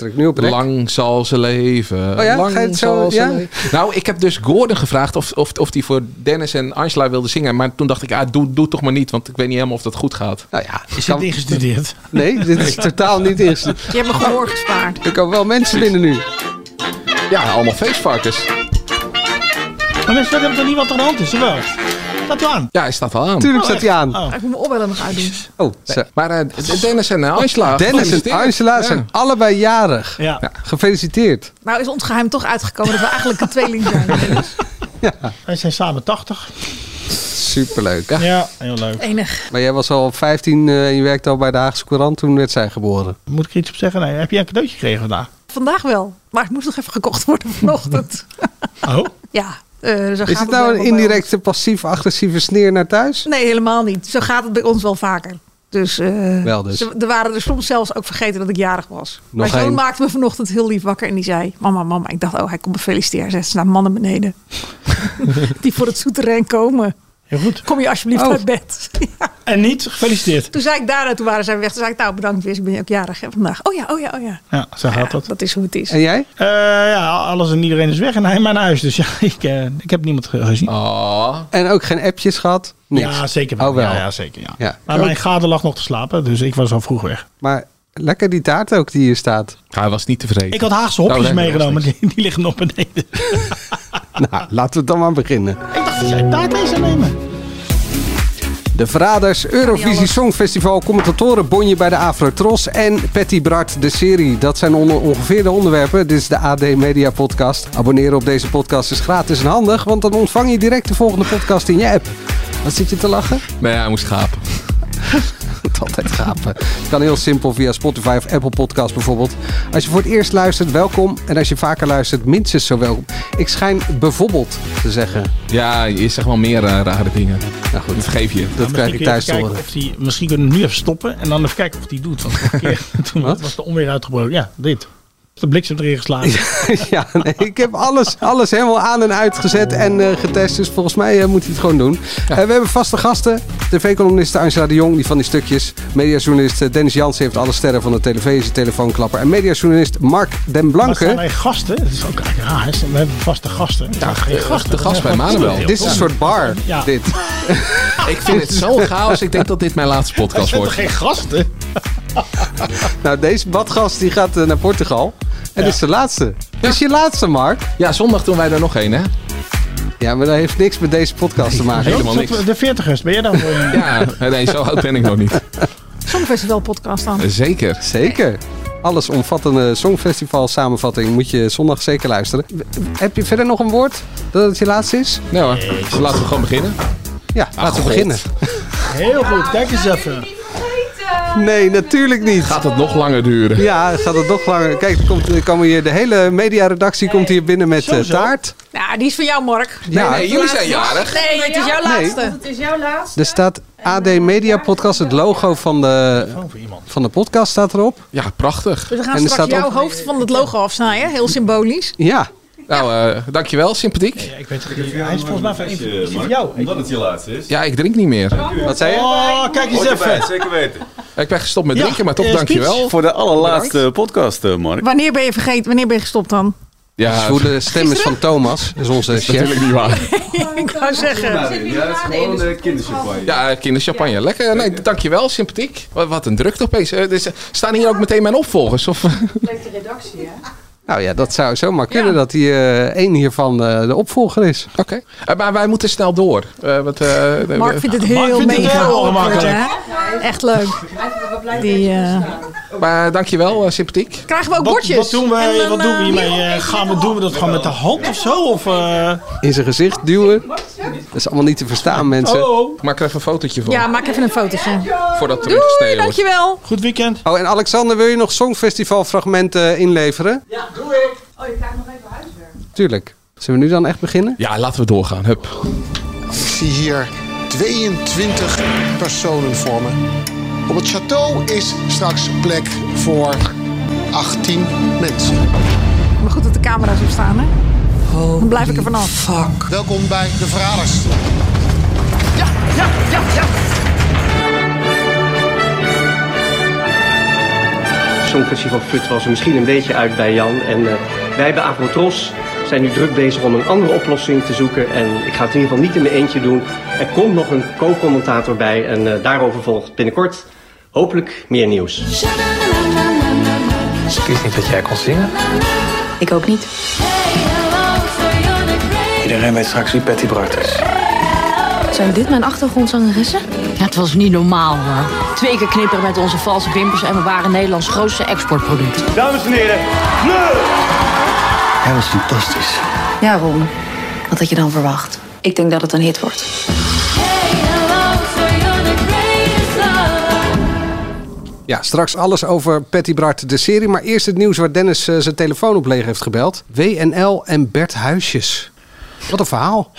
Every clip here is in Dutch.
Druk nu op rek. Lang zal ze leven. Oh ja? Lang Ga je het zo- zal ze ja? leven. Nou, ik heb dus Gordon gevraagd of, of, of die voor Dennis en Angela wilde zingen. Maar toen dacht ik, ah, doe, doe toch maar niet. Want ik weet niet helemaal of dat goed gaat. Nou ja, Is het ingestudeerd? Nee, dit is totaal niet eerst. Je hebt me gehoor gespaard. Er komen wel mensen binnen nu. Ja, allemaal feestvarkens. Maar mensen weten wat er aan de hand is, of wel? Staat u aan? Ja, hij staat al aan. Tuurlijk staat hij aan. Oh. Ik moet mijn oorbellen nog uitdoen. Oh. Maar eh, Dennis en eh, Angela. Dennis en. Angela Ja. zijn allebei jarig. Ja. Gefeliciteerd. Nou is ons geheim toch uitgekomen dat we eigenlijk een tweeling zijn. Wij zijn samen 80. Superleuk. Ja, heel leuk. Enig. Maar jij was al op 15 eh, en je werkte al bij de Haagse Courant. Toen werd zij geboren. Moet ik er iets op zeggen? Nee, heb je een cadeautje gekregen vandaag? Vandaag wel. Maar het moest nog even gekocht worden vanochtend. Oh, ja, eh, zo gaat Is het nou een indirecte passief-agressieve sneer naar thuis? Nee, helemaal niet. Zo gaat het bij ons wel vaker. Dus, eh, Wel dus. Ze, er waren er soms zelfs ook vergeten dat ik jarig was. Nog Mijn zoon maakte me vanochtend heel lief wakker en die zei... Mama, mama. Ik dacht, oh, hij komt me feliciteren. Zegt ze naar mannen beneden. die voor het souterrain komen. Heel goed. Kom je alsjeblieft Oh. uit bed. En niet gefeliciteerd. Toen zei ik daarna, toen waren zij weg. Toen zei ik, nou bedankt Wis, ik ben je ook jarig hè, vandaag. Oh ja, oh ja, oh ja. Ja, zo gaat Ja, dat. dat is hoe het is. En jij? Eh, ja, alles en iedereen is weg en hij in mijn huis. Dus ja, ik, eh, ik heb niemand ge- gezien. Oh. En ook geen appjes gehad? Niks. Ja, zeker wel. Oh, wel. Ja, ja, zeker. Ja. Ja. Maar mijn gade lag nog te slapen, dus ik was al vroeg weg. Maar lekker die taart ook die hier staat. Hij was niet tevreden. Ik had Haagse hopjes Nou, meegenomen, die, die liggen nog beneden. Nou, laten we dan maar beginnen. Taart mee zou nemen. De Verraders, Eurovisie Songfestival, commentatoren Bonje bij de Afrotros en Patty Bart, de serie. Dat zijn onder- ongeveer de onderwerpen. Dit is de AD Media Podcast. Abonneren op deze podcast is gratis en handig, want dan ontvang je direct de volgende podcast in je app. Wat zit je te lachen? Nee, hij moest gapen. Het altijd gapen. Het kan heel simpel via Spotify of Apple Podcast bijvoorbeeld. Als je voor het eerst luistert, welkom. En als je vaker luistert, minstens zo welkom. Ik schijn bijvoorbeeld te zeggen. Ja, je zegt wel meer eh, rare dingen. Nou goed, Dat vergeef je. dat Misschien krijg ik thuis te horen. kijken of die, misschien kunnen we nu even stoppen en dan even kijken of die doet. Want keer, toen Wat? was de onweer uitgebroken. Ja, dit. De bliksem erin geslagen. ja, nee, ik heb alles, alles helemaal aan en uitgezet en eh, getest. Dus volgens mij eh, moet hij het gewoon doen. Eh, we hebben vaste gasten. TV-columniste Angela de Jong, die van die stukjes. Mediajournalist Dennis Jansen heeft alle sterren van de televisie, telefoonklapper. En mediajournalist Mark den Maar Blanke. staan wij gasten? Dat is ook eigenlijk raar. hè? We hebben vaste gasten. Ja, geen gasten. de gast bij Manuel. Dit is een soort bar, Ja. dit. Ik vind het zo chaos. Ik denk dat dit mijn laatste Dat podcast zijn toch wordt. geen gasten? Nou, deze badgast die gaat eh, naar Portugal. En dit is de laatste. Dit is je laatste, Mark. Ja, zondag doen wij er nog één, hè? Ja, maar dat heeft niks met deze podcast te maken. Helemaal niks. De 40ers, ben jij dan? voor? Ja, nee, zo oud ben ik nog niet. Songfestival podcast dan. Zeker. Zeker. Alles omvattende Songfestival samenvatting moet je zondag zeker luisteren. Heb je verder nog een woord dat het je laatste is? Nou hoor, laten we gewoon beginnen. Ja, laten we God. beginnen. Heel goed, kijk eens even. Nee, natuurlijk niet. Gaat het nog langer duren? Ja, gaat het nog langer. Kijk, er, komt, er komen hier, de hele mediaredactie komt hier binnen met eh, taart. Ja, die is van jou, Mark. Ja, nee, jullie zijn jarig. Nee, het is jouw Nee. laatste. Het is jouw laatste. er staat AD Media Podcast, het logo van de, van de podcast staat erop. Ja, prachtig. Dus we gaan En er straks staat jouw op- hoofd van het logo afsnijden. Heel symbolisch. Ja, Nou, eh, dankjewel. Sympathiek. Ja, ik weet het niet. Hij is volgens mij van is van jou. Omdat het je laatste is. Ja, ik drink niet meer. wat zei je? Oh, kijk eens even. zeker weten. Ik ben gestopt met Ja, drinken, maar toch eh, dankjewel. Voor de allerlaatste podcast, eh, Mark. Wanneer ben je vergeten? Wanneer ben je gestopt dan? De Ja, zwoele stem is van Thomas, is onze chef. natuurlijk niet waar. ik wou zeggen. Ja, het is gewoon de kinderchampagne. Ja, kinderchampagne. Lekker. Nee, dankjewel. Sympathiek. Wat, wat een drukte opeens. Eh, dus, staan hier ook meteen mijn opvolgers? Of, Leuk de redactie, hè? Nou ja, dat zou zomaar kunnen dat hij eh één hiervan eh, de opvolger is. Oké. Eh, maar wij moeten snel door. Eh, wat, eh, Mark vindt het heel vindt het mega heel ongemakkelijk. hè? Echt leuk. Die, maar dankjewel, sympathiek. krijgen we ook Wat, bordjes? wat doen wij? En dan, Wat doen we hiermee? Eh, gaan we, doen we dat gewoon met de hand of zo? Of, eh, In zijn gezicht duwen. Dat is allemaal niet te verstaan, mensen. oh, oh. Ik maak er even een fotootje van. Ja, maak even een fotootje. Voordat er Doei, wordt. dankjewel. Goed weekend. Oh, en Alexander, wil je nog Songfestival-fragmenten inleveren? Ja, doe ik. Oh, je krijgt nog even huiswerk. Tuurlijk. Zullen we nu dan echt beginnen? Ja, laten we doorgaan. Hup. Ik zie hier 22 personen vormen. Op het château is straks plek voor 18 mensen. Maar goed dat de camera's op staan, hè? Dan blijf ik er vanaf. Fuck. Welkom bij de Verraders. Ja, ja, ja, ja. Songfestival Fut was er misschien een beetje uit bij Jan. En uh, wij bij Avrotros zijn nu druk bezig om een andere oplossing te zoeken. En ik ga het in ieder geval niet in mijn eentje doen. Er komt nog een co-commentator bij en uh, daarover volgt binnenkort hopelijk meer nieuws. Ik wist niet dat jij kon zingen. Ik ook niet. Iedereen weet straks wie Patty Bart is. Zijn dit mijn achtergrondzangeressen? Het was niet normaal hoor. Twee keer knipperen met onze valse wimpers en we waren Nederlands grootste exportproduct. Dames en heren, Hij was fantastisch. Ja, Ron. Wat had je dan verwacht? Ik denk dat het een hit wordt. Ja, straks alles over Patty Bart, de serie. Maar eerst het nieuws waar Dennis uh, zijn telefoon op leeg heeft gebeld. WNL en Bert Huisjes. Wat een verhaal.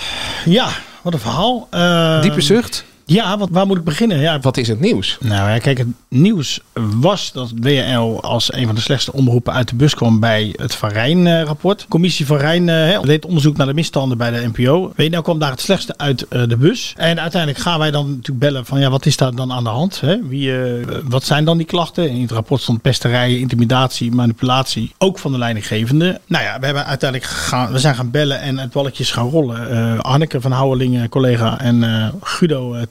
Ja, wat een verhaal. Uh, Diepe zucht. Ja, wat, waar moet ik beginnen? Ja, wat is het nieuws? Nou ja, kijk, het nieuws was dat WNL als een van de slechtste omroepen uit de bus kwam bij het Van Rijn-rapport. Commissie Van Rijn uh, deed onderzoek naar de misstanden bij de NPO. WNL kwam daar het slechtste uit uh, de bus. En uiteindelijk gaan wij dan natuurlijk bellen van ja, wat is daar dan aan de hand? Hè? Wie, uh, wat zijn dan die klachten? In het rapport stond pesterijen, intimidatie, manipulatie. Ook van de leidinggevende. Nou ja, we hebben uiteindelijk gaan, we zijn gaan bellen en het balletjes gaan rollen. Anneke van Houwelingen, collega, en Guido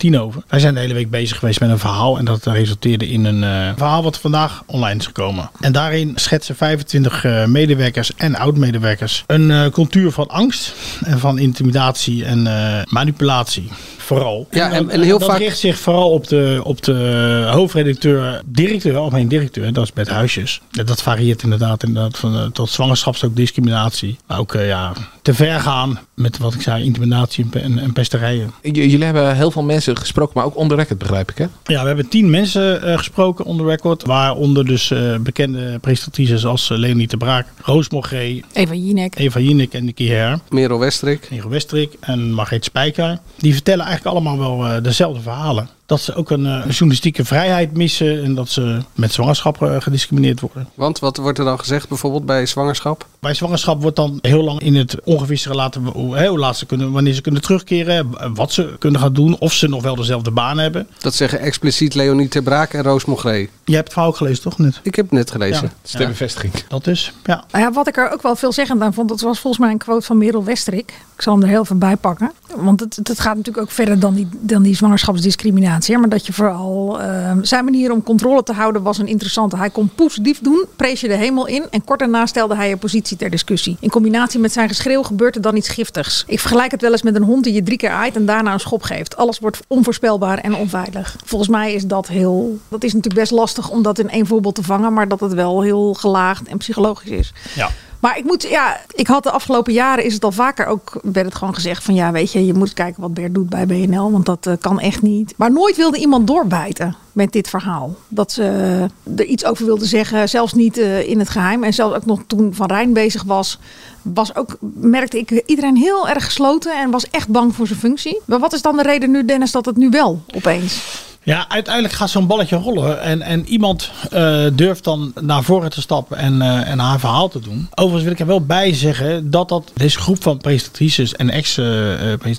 Wij zijn de hele week bezig geweest met een verhaal en dat resulteerde in een uh, verhaal wat vandaag online is gekomen. En daarin schetsen 25 uh, medewerkers en oud-medewerkers een uh, cultuur van angst en van intimidatie en manipulatie. Vooral. Ja, en, en heel dat vaak. richt zich vooral op de, op de hoofdredacteur, directeur, algemeen directeur, dat is Bert Huisjes. Dat varieert inderdaad, inderdaad van, tot zwangerschaps ook discriminatie. Maar ook ja, te ver gaan met wat ik zei, intimidatie en, en pesterijen. J jullie hebben heel veel mensen gesproken, maar ook onder record begrijp ik hè? Ja, we hebben tien mensen uh, gesproken onder record. Waaronder dus uh, bekende presentatrices als uh, Leonie de Braak, Roos Mogré, Eva Jinek, Eva Jinek en Nicky Her. Merel Westrik. Merel Westrik en Margreet Spijker. Die vertellen eigenlijk allemaal wel dezelfde verhalen dat ze ook een, uh, journalistieke vrijheid missen en dat ze met zwangerschap uh, gediscrimineerd worden. Want wat wordt er dan gezegd bijvoorbeeld bij zwangerschap? Bij zwangerschap wordt dan heel lang in het ongewisse gelaten hoe, hoe laat ze kunnen, wanneer ze kunnen terugkeren, wat ze kunnen gaan doen, of ze nog wel dezelfde baan hebben. Dat zeggen expliciet Leonie ter Braak en Roos Mogré. Je hebt het verhaal gelezen toch net? Ik heb het net gelezen. Ja. Stembevestiging. Ja, dat is, ja. Nou ja. Wat ik er ook wel veelzeggend aan vond, dat was volgens mij een quote van Merel Westrik. Ik zal hem er heel veel bij pakken. Want het, het gaat natuurlijk ook verder dan die, dan die zwangerschapsdiscriminatie. Maar dat je vooral uh, zijn manier om controle te houden was een interessante. Hij kon positief doen, prees je de hemel in. En kort daarna stelde hij je positie ter discussie. In combinatie met zijn geschreeuw gebeurt er dan iets giftigs. Ik vergelijk het wel eens met een hond die je drie keer aait en daarna een schop geeft. Alles wordt onvoorspelbaar en onveilig. Volgens mij is dat heel. Dat is natuurlijk best lastig om dat in één voorbeeld te vangen. Maar dat het wel heel gelaagd en psychologisch is. Ja. Maar ik moet, ja, ik had de afgelopen jaren is het al vaker ook, werd het gewoon gezegd van ja, weet je, je moet kijken wat Bert doet bij BNL, want dat uh, kan echt niet. Maar nooit wilde iemand doorbijten met dit verhaal. Dat ze uh, er iets over wilde zeggen, zelfs niet uh, in het geheim. En zelfs ook nog toen Van Rijn bezig was, was ook, merkte ik iedereen heel erg gesloten en was echt bang voor zijn functie. Maar wat is dan de reden nu, Dennis, dat het nu wel opeens? Ja, uiteindelijk gaat zo'n balletje rollen. En, en iemand uh, durft dan naar voren te stappen en, en haar verhaal te doen. Overigens wil ik er wel bij zeggen dat, dat deze groep van presentatrices en ex uh,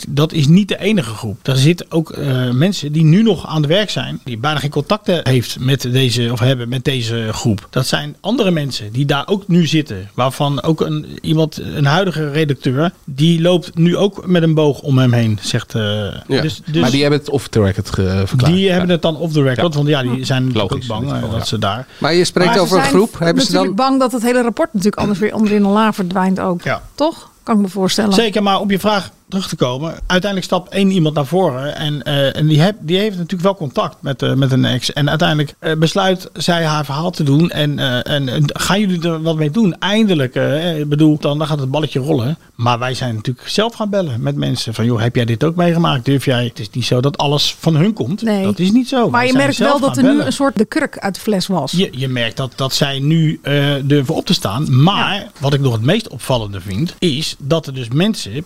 dat is niet de enige groep. Er zitten ook mensen die nu nog aan het werk zijn. Die bijna geen contacten heeft met deze, of hebben met deze groep. Dat zijn andere mensen die daar ook nu zitten. Waarvan ook een, iemand, een huidige redacteur, die loopt nu ook met een boog om hem heen. Zegt, ja. dus, dus, maar die hebben het off the record verklaard. Die hebben het dan off the record. Ja. Want ja, die zijn natuurlijk ook bang geval, dat ja. ze daar. Maar je spreekt maar over een groep. Hebben ze dan bang dat het hele rapport natuurlijk anders weer onderin een la verdwijnt ook. Ja. Toch? Kan ik me voorstellen. Zeker, maar op je vraag terug te komen. Uiteindelijk stapt één iemand naar voren. En, uh, en die, heb, die heeft natuurlijk wel contact met, uh, met een ex. En uiteindelijk uh, besluit zij haar verhaal te doen. En, en, gaan jullie er wat mee doen? Eindelijk. ik bedoel, dan, dan gaat het balletje rollen. Maar wij zijn natuurlijk zelf gaan bellen met mensen. Van joh, heb jij dit ook meegemaakt? Durf jij? Het is niet zo dat alles van hun komt. Nee. Dat is niet zo. Maar wij je merkt wel dat er bellen. nu een soort de kurk uit de fles was. Je, je merkt dat, dat zij nu durven op te staan. Maar ja. wat ik nog het meest opvallende vind. Is dat er dus mensen,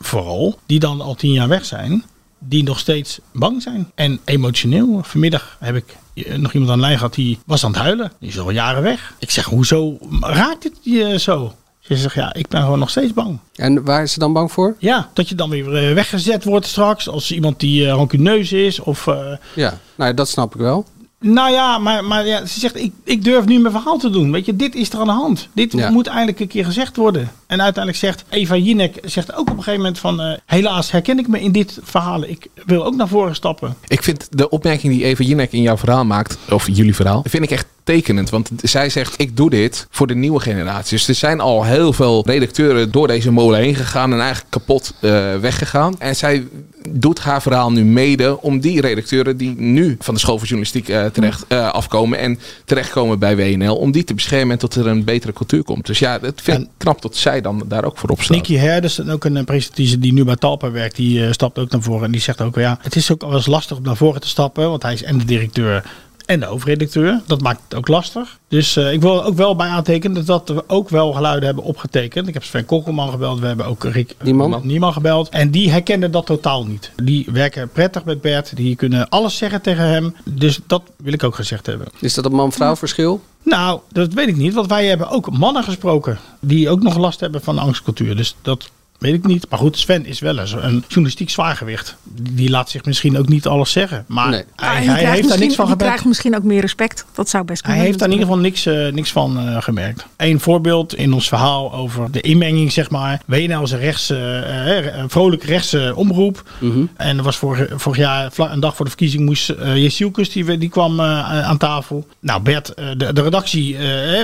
vooral die dan al tien jaar weg zijn, die nog steeds bang zijn. En emotioneel. Vanmiddag heb ik eh, nog iemand aan de lijn gehad die was aan het huilen. Die is al jaren weg. Ik zeg, hoezo raakt het je zo? Ze zegt, ja, ik ben gewoon nog steeds bang. En waar is ze dan bang voor? Ja, dat je dan weer eh, weggezet wordt straks. Als iemand die uh, rancuneus is. Of, uh, ja, nou, dat snap ik wel. Nou ja, maar, maar ja, ze zegt, ik, ik durf nu mijn verhaal te doen. Weet je, dit is er aan de hand. Dit Ja. moet eindelijk een keer gezegd worden. En uiteindelijk zegt Eva Jinek zegt ook op een gegeven moment van... eh, helaas herken ik me in dit verhaal. Ik wil ook naar voren stappen. Ik vind de opmerking die Eva Jinek in jouw verhaal maakt, of jullie verhaal, vind ik echt tekenend. Want zij zegt, ik doe dit voor de nieuwe generatie. Dus er zijn al heel veel redacteuren door deze molen heen gegaan en eigenlijk kapot eh, weggegaan. En zij doet haar verhaal nu mede om die redacteuren die nu van de school voor journalistiek eh, terecht eh, afkomen en terechtkomen bij WNL, om die te beschermen en tot er een betere cultuur komt. Dus ja, het vind ik knap dat zij dan daar ook voor opstaat. Nicky Herders, ook een presentatrice die nu bij Talpa werkt, die stapt ook naar voren. En die zegt ook, ja, het is ook wel eens lastig om naar voren te stappen. Want hij is en de directeur en de hoofdredacteur. Dat maakt het ook lastig. Dus eh, ik wil ook wel bij aantekenen dat we ook wel geluiden hebben opgetekend. Ik heb Sven Kokkelman gebeld. We hebben ook Rick Nieman. Nieman gebeld. En die herkennen dat totaal niet. Die werken prettig met Bert. Die kunnen alles zeggen tegen hem. Dus dat wil ik ook gezegd hebben. Is dat een man-vrouw verschil? Nou, dat weet ik niet. Want wij hebben ook mannen gesproken. Die ook nog last hebben van angstcultuur. Dus dat weet ik niet. Maar goed, Sven is wel eens een journalistiek zwaargewicht. Die laat zich misschien ook niet alles zeggen. Maar Nee. hij, hij heeft daar niks van gemerkt. krijgt misschien ook meer respect. Dat zou best Hij kunnen. heeft daar in ieder geval niks, eh, niks van eh, gemerkt. Eén voorbeeld in ons verhaal over de inmenging, zeg maar. WNL is een rechts, een vrolijk rechtse omroep. En er was vorig, vorig jaar, een dag voor de verkiezing, moest uh, Jesielkus, die, die kwam eh, aan tafel. Nou, Bert, de, de redactie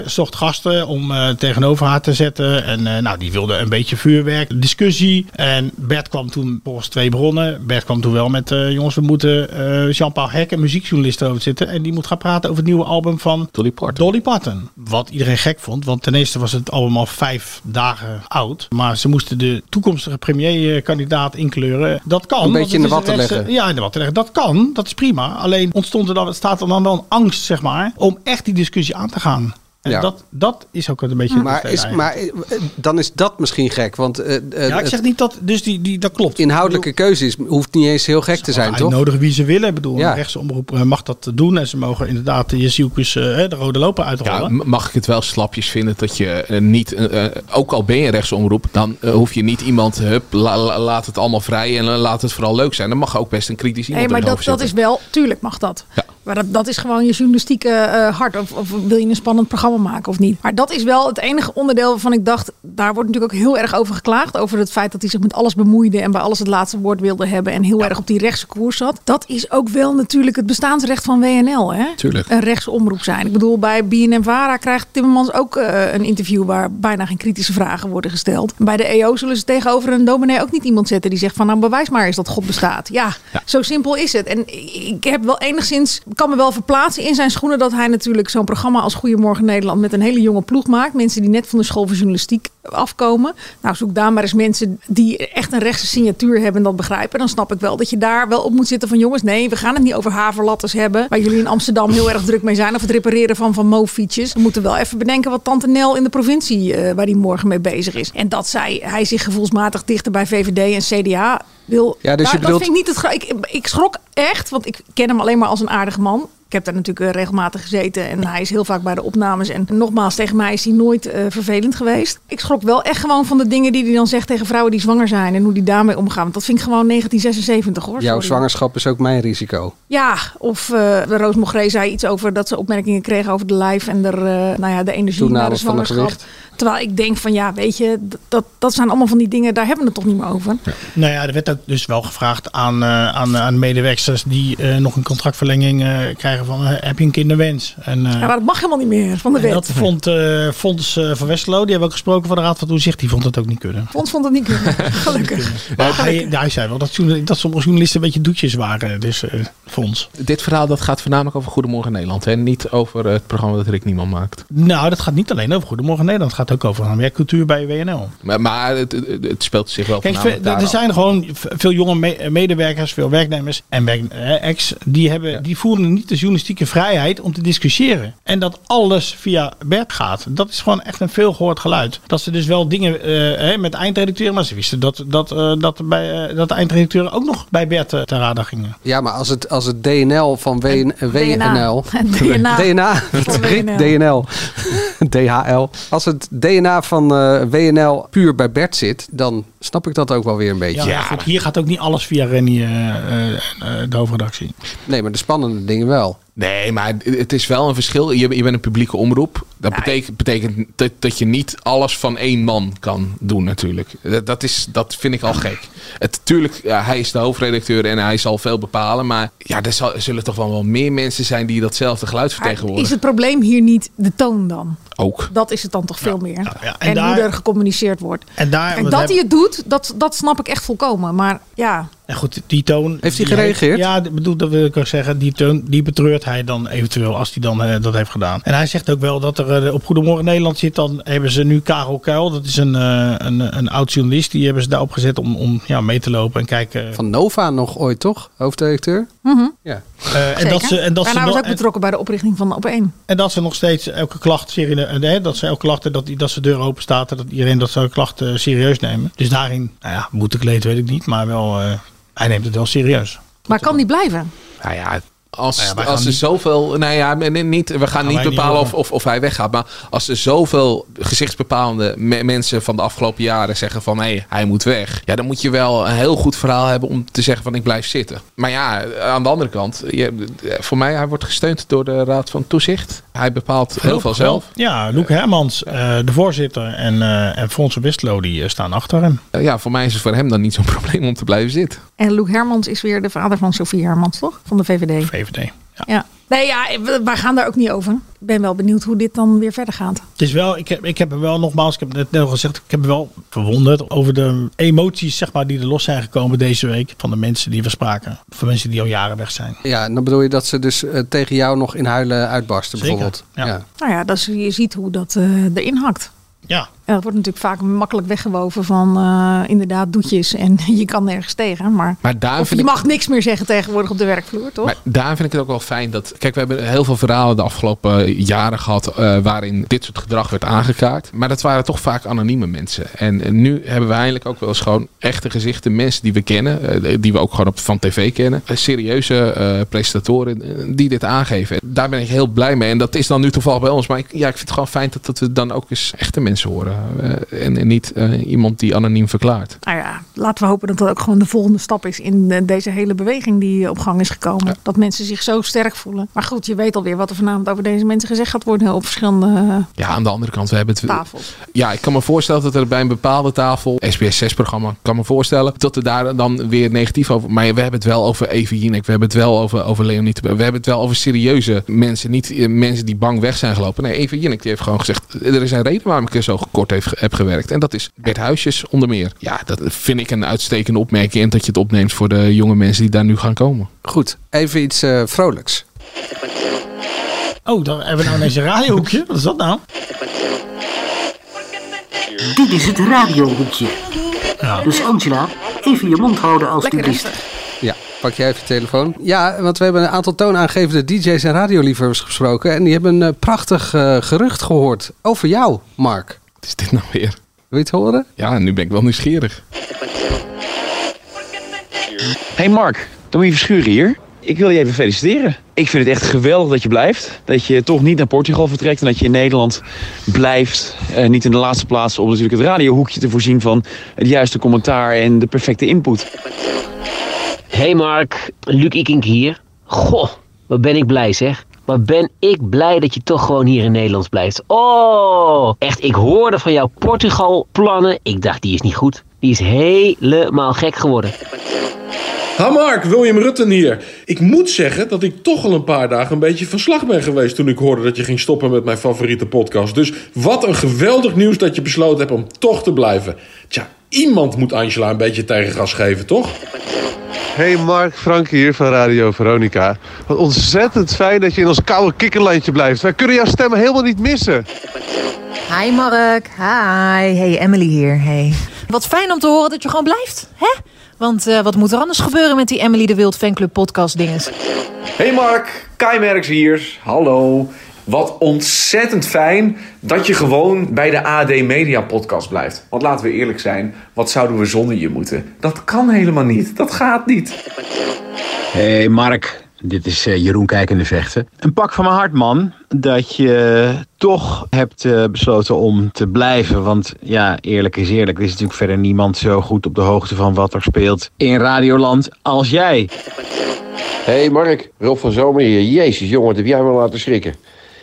zocht gasten om eh, tegenover haar te zetten. En eh, nou, die wilde een beetje vuurwerk, discussie. En Bert kwam toen volgens twee bronnen. Bert kwam toen wel met, eh, jongens, we moeten eh, Jean-Paul Hek, een muziekjournalist, over zitten. En die moet gaan praten over het nieuwe album van Dolly Parton. Dolly Parton. Wat iedereen gek vond, want ten eerste was het album al vijf dagen oud. Maar ze moesten de toekomstige premierkandidaat inkleuren. Dat kan. Een beetje in de watten rechtse- leggen. Ja, in de watten leggen. Dat kan, dat is prima. Alleen ontstond er dan, staat er dan wel een angst, zeg maar, om echt die discussie aan te gaan. En Ja. dat, dat is ook een beetje... Maar, is, maar eh, maar dan is dat misschien gek. Want eh, eh, ja, ik zeg niet dat, dus die, die, dat klopt. inhoudelijke keuze is, hoeft niet eens heel gek te zijn, toch? Uitnodigen wie ze willen. Ik bedoel, Ja. een rechtse omroep eh, mag dat doen. En ze mogen inderdaad de Jezielkus eh, de rode loper Ja, uitrollen. m- mag ik het wel slapjes vinden dat je eh, niet, eh, eh, ook al ben je rechtsomroep, dan eh, hoef je niet iemand, hup, la- la- laat het allemaal vrij en eh, laat het vooral leuk zijn. Dan mag ook best een kritisch Nee, iemand maar erin dat, dat is wel, tuurlijk mag dat. Maar dat, dat is gewoon je journalistieke eh, hart. Of, of wil je een spannend programma maken of niet. Maar dat is wel het enige onderdeel waarvan ik dacht, daar wordt natuurlijk ook heel erg over geklaagd. Over het feit dat hij zich met alles bemoeide en bij alles het laatste woord wilde hebben. En heel erg op die rechtse koers zat. Dat is ook wel natuurlijk het bestaansrecht van WNL. Hè? Tuurlijk. Een rechtsomroep zijn. Ik bedoel, bij BNN-Vara krijgt Timmermans ook eh, een interview waar bijna geen kritische vragen worden gesteld. Bij de EO zullen ze tegenover een dominee ook niet iemand zetten die zegt van nou bewijs maar eens dat God bestaat. Ja, zo simpel is het. En ik heb wel enigszins, kan me wel verplaatsen in zijn schoenen dat hij natuurlijk zo'n programma als Goedemorgen Nederland met een hele jonge ploeg maakt. Mensen die net van de school voor journalistiek afkomen. Nou, zoek daar maar eens mensen die echt een rechtse signatuur hebben en dat begrijpen. Dan snap ik wel dat je daar wel op moet zitten van jongens, nee, we gaan het niet over haverlatters hebben. Waar jullie in Amsterdam heel erg druk mee zijn. Of het repareren van van Mo-fietsjes. We moeten wel even bedenken wat Tante Nel in de provincie, eh, waar die morgen mee bezig is. En dat zij, hij zich gevoelsmatig dichter bij VVD en CDA wil. Ja, dus je Nou, bedoelt- Dat vind ik niet het ik, ik schrok echt, want ik ken hem alleen maar als een aardige man. Ik heb daar natuurlijk eh, regelmatig gezeten en hij is heel vaak bij de opnames. En nogmaals, tegen mij is hij nooit eh, vervelend geweest. Ik schrok wel echt gewoon van de dingen die hij dan zegt tegen vrouwen die zwanger zijn en hoe die daarmee omgaan. Want dat vind ik gewoon 1976 hoor. Jouw Sorry. zwangerschap is ook mijn risico. Ja, of eh Roos Mogré zei iets over dat ze opmerkingen kreeg over de lijf en de, eh, nou ja, de energie Toename na de van de zwangerschap. gewicht. Terwijl ik denk van ja, weet je, dat, dat zijn allemaal van die dingen, daar hebben we het toch niet meer over. Nou ja, er werd ook dus wel gevraagd aan, eh, aan, aan medewerkers die eh, nog een contractverlenging eh, krijgen van heb je een kinderwens? En, eh, Ja, maar dat mag helemaal niet meer van de en wet. dat vond eh Fons eh, van Westerlo, die hebben ook gesproken van de Raad van Toezicht, die vond het ook niet kunnen. Fons vond het niet kunnen, gelukkig. Maar hij, hij zei wel dat, dat sommige journalisten een beetje doetjes waren, dus eh Fons. Dit verhaal dat gaat voornamelijk over Goedemorgen Nederland en niet over het programma dat Rick Niemand maakt. Nou, dat gaat niet alleen over Goedemorgen Nederland, het gaat ook over een werkcultuur bij WNL. Maar, maar het, het, speelt zich wel Kijk, er zijn gewoon veel jonge me- medewerkers, veel werknemers en werk, eh, ex, die, hebben, die voelen niet de journalistieke vrijheid om te discussiëren. En dat alles via Bert gaat. Dat is gewoon echt een veel gehoord geluid. Dat ze dus wel dingen eh, hè, met eindredacteuren, maar ze wisten dat, dat, eh, dat, bij, eh, dat de eindredacteuren ook nog bij Bert eh, te raden gingen. Ja, maar als het, als het DNL van WN, WNL... DNA. DNA. Van WNL. DNL. DHL. Als het DNA van eh, WNL puur bij Bert zit, dan snap ik dat ook wel weer een beetje. Ja, goed, hier gaat ook niet alles via Rennie, eh, eh, eh, de hoofdredactie. Nee, maar de spannende dingen wel. Nee, maar het is wel een verschil. Je, je bent een publieke omroep. Dat betekent, betekent dat, dat je niet alles van één man kan doen natuurlijk. Dat, dat, is, dat vind ik al gek. Het, tuurlijk, ja, hij is de hoofdredacteur en hij zal veel bepalen. Maar ja, er, zal, er zullen toch wel, wel meer mensen zijn die datzelfde geluid Is vertegenwoordigen. het probleem hier niet de toon dan? Ook. Dat is het dan toch veel meer. ja, en en daar- hoe er gecommuniceerd wordt. En daar, dat hij het doet, dat, dat snap ik echt volkomen. Maar ja, En goed, die toon. Heeft hij gereageerd? ja, bedoel, dat wil ik ook zeggen. Die toon, die betreurt hij dan eventueel als hij dan eh, dat heeft gedaan. En hij zegt ook wel dat er eh, op Goedemorgen Nederland zit. Dan hebben ze nu Karel Kuil. Dat is een, eh, een, een oud journalist. Die hebben ze daarop gezet om, om ja, mee te lopen en kijken. Van Nova nog ooit, toch? Hoofdredacteur? mhm. Ja. Eh, en dat ze, en dat ze Daarna was nog- ook betrokken bij de oprichting van Op 1. En dat ze nog steeds elke klacht serieus, nee, dat ze elke klacht dat, die- dat ze deur open staat en dat iedereen dat zijn klacht eh, serieus nemen. Dus daarin, nou ja, moet ik leed weet ik niet, maar wel, eh, hij neemt het wel serieus. Maar kan die blijven? Nou ja, als, Nou ja, als er niet- zoveel. Nou ja, nee, niet, we gaan niet bepalen of, of, of hij weggaat. Maar als er zoveel gezichtsbepalende me- mensen van de afgelopen jaren zeggen van hé, hij moet weg. Ja, dan moet je wel een heel goed verhaal hebben om te zeggen van ik blijf zitten. Maar ja, aan de andere kant, je, voor mij, hij wordt gesteund door de Raad van Toezicht. Hij bepaalt heel veel zelf. Ja, Loek Hermans, eh, de voorzitter en, eh en Fons Westlo, die eh, staan achter hem. Ja, voor mij is het voor hem dan niet zo'n probleem om te blijven zitten. En Loek Hermans is weer de vader van Sofie Hermans, toch? Van de VVD. VVD. Ja. Nee, ja, we, wij gaan daar ook niet over. Ik ben wel benieuwd hoe dit dan weer verder gaat. Het is wel, ik heb, ik heb er wel nogmaals, ik heb het net al gezegd, ik heb me wel verwonderd over de emoties zeg maar, die er los zijn gekomen deze week. Van de mensen die we spraken. Van mensen die al jaren weg zijn. Ja, en dan bedoel je dat ze dus eh, tegen jou nog in huilen uitbarsten Zeker, bijvoorbeeld. ja. Nou ja, dat is, je ziet hoe dat eh, erin hakt. Ja. En dat wordt natuurlijk vaak makkelijk weggewoven van eh, inderdaad doetjes en je kan nergens tegen. Maar, Maar daar je ik- mag niks meer zeggen tegenwoordig op de werkvloer, toch? Maar daar vind ik het ook wel fijn dat. Kijk, we hebben heel veel verhalen de afgelopen jaren gehad. eh, waarin dit soort gedrag werd aangekaart. Maar dat waren toch vaak anonieme mensen. En, nu hebben we eindelijk ook wel eens gewoon echte gezichten. Mensen die we kennen. eh, die we ook gewoon op, van tv kennen. eh, serieuze eh, presentatoren eh, die dit aangeven. Daar ben ik heel blij mee. En dat is dan nu toevallig bij ons. Maar ik, ja, ik vind het gewoon fijn dat, dat we dan ook eens echte mensen horen. Eh, en, en niet eh, iemand die anoniem verklaart. Nou ja, laten we hopen dat dat ook gewoon de volgende stap is in eh, deze hele beweging die op gang is gekomen. Dat mensen zich zo sterk voelen. Maar goed, je weet alweer wat er vanavond over deze mensen gezegd gaat worden op verschillende Ja, aan de andere kant, we hebben het. tafels. Ja, ik kan me voorstellen dat er bij een bepaalde tafel, SBS 6-programma, kan me voorstellen dat er daar dan weer negatief over. Maar we hebben het wel over Eva Jinek, we hebben het wel over, over Leonie. We hebben het wel over serieuze mensen, niet mensen die bang weg zijn gelopen. Nee, Eva Jinek die heeft gewoon gezegd: er is een reden waarom ik er zo kort heeft, heb gewerkt. En dat is Bert Huisjes onder meer. Ja, dat vind ik een uitstekende opmerking. En dat je het opneemt voor de jonge mensen die daar nu gaan komen. Goed, even iets eh, vrolijks. Oh, dan hebben we nou ineens een radiohoekje. Wat is dat nou? Dit is het radiohoekje. Dus Angela, even je mond houden alstublieft. Ja, pak jij even je telefoon. Ja, want we hebben een aantal toonaangevende DJ's en radioliefhebbers gesproken. En die hebben een eh, prachtig eh, gerucht gehoord over jou, Mark. Wat is dit nou weer? Wil je het horen? Ja, nu ben ik wel nieuwsgierig. Hey Mark, Tommy Verschuren hier. Ik wil je even feliciteren. Ik vind het echt geweldig dat je blijft. Dat je toch niet naar Portugal vertrekt en dat je in Nederland blijft. Eh, niet in de laatste plaats om natuurlijk het radiohoekje te voorzien van het juiste commentaar en de perfecte input. Hey Mark, Luc Ikink hier. Goh, wat ben ik blij zeg. Wat ben ik blij dat je toch gewoon hier in Nederland blijft. Oh, echt, ik hoorde van jouw Portugal-plannen. Ik dacht, die is niet goed. Die is helemaal gek geworden. Ha Mark, William Rutten hier. Ik moet zeggen dat ik toch al een paar dagen een beetje van slag ben geweest toen ik hoorde dat je ging stoppen met mijn favoriete podcast. Dus wat een geweldig nieuws dat je besloten hebt om toch te blijven. Tja, iemand moet Angela een beetje tegengas geven, toch? Hey Mark, Frank hier van Radio Veronica. Wat ontzettend fijn dat je in ons koude kikkerlandje blijft. Wij kunnen jouw stem helemaal niet missen. Hi Mark, hi. Hey Emily hier, hey. Wat fijn om te horen dat je gewoon blijft, hè? Want eh, wat moet er anders gebeuren met die Emily de Wild fanclub podcast dinges? Hey Mark, Kai Merks hier. Hallo. Wat ontzettend fijn dat je gewoon bij de AD Media podcast blijft. Want laten we eerlijk zijn, wat zouden we zonder je moeten? Dat kan helemaal niet. Dat gaat niet. Hey Mark, dit is eh, Jeroen Kijkende Vechten. Een pak van mijn hart, man. Dat je toch hebt eh, besloten om te blijven. Want ja, eerlijk is eerlijk. Er is natuurlijk verder niemand zo goed op de hoogte van wat er speelt in Radioland als jij. Hey Mark, Rob van Zomer hier. Jezus jongen, wat heb jij me laten schrikken.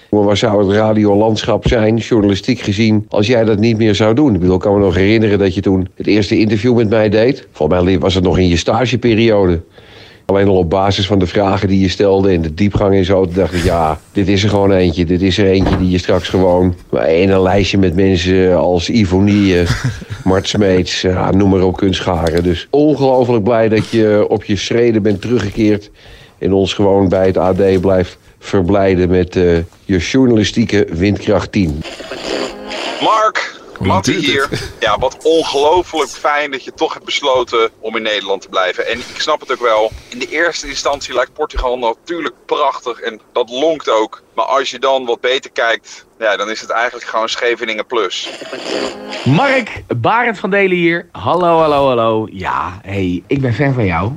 Maar waar zou het radiolandschap zijn, journalistiek gezien, als jij dat niet meer zou doen? Ik bedoel, ik kan me nog herinneren dat je toen het eerste interview met mij deed. Volgens mij was het nog in je stageperiode. Alleen al op basis van de vragen die je stelde en de diepgang en zo, toen dacht ik, ja, dit is er gewoon eentje. Dit is er eentje die je straks gewoon in een lijstje met mensen als Ivonie, eh, Mart Smeets, ja, noem maar op kunt scharen. Dus ongelooflijk blij dat je op je schreden bent teruggekeerd en ons gewoon bij het AD blijft verblijden met eh, je journalistieke windkracht 10. Mark, Mattie hier. Ja, wat ongelooflijk fijn dat je toch hebt besloten om in Nederland te blijven. En ik snap het ook wel. In de eerste instantie lijkt Portugal natuurlijk prachtig en dat lonkt ook. Maar als je dan wat beter kijkt, ja, dan is het eigenlijk gewoon Scheveningen plus. Mark, Barend van Delen hier. Hallo, hallo, hallo. Ja, hey, ik ben fan van jou.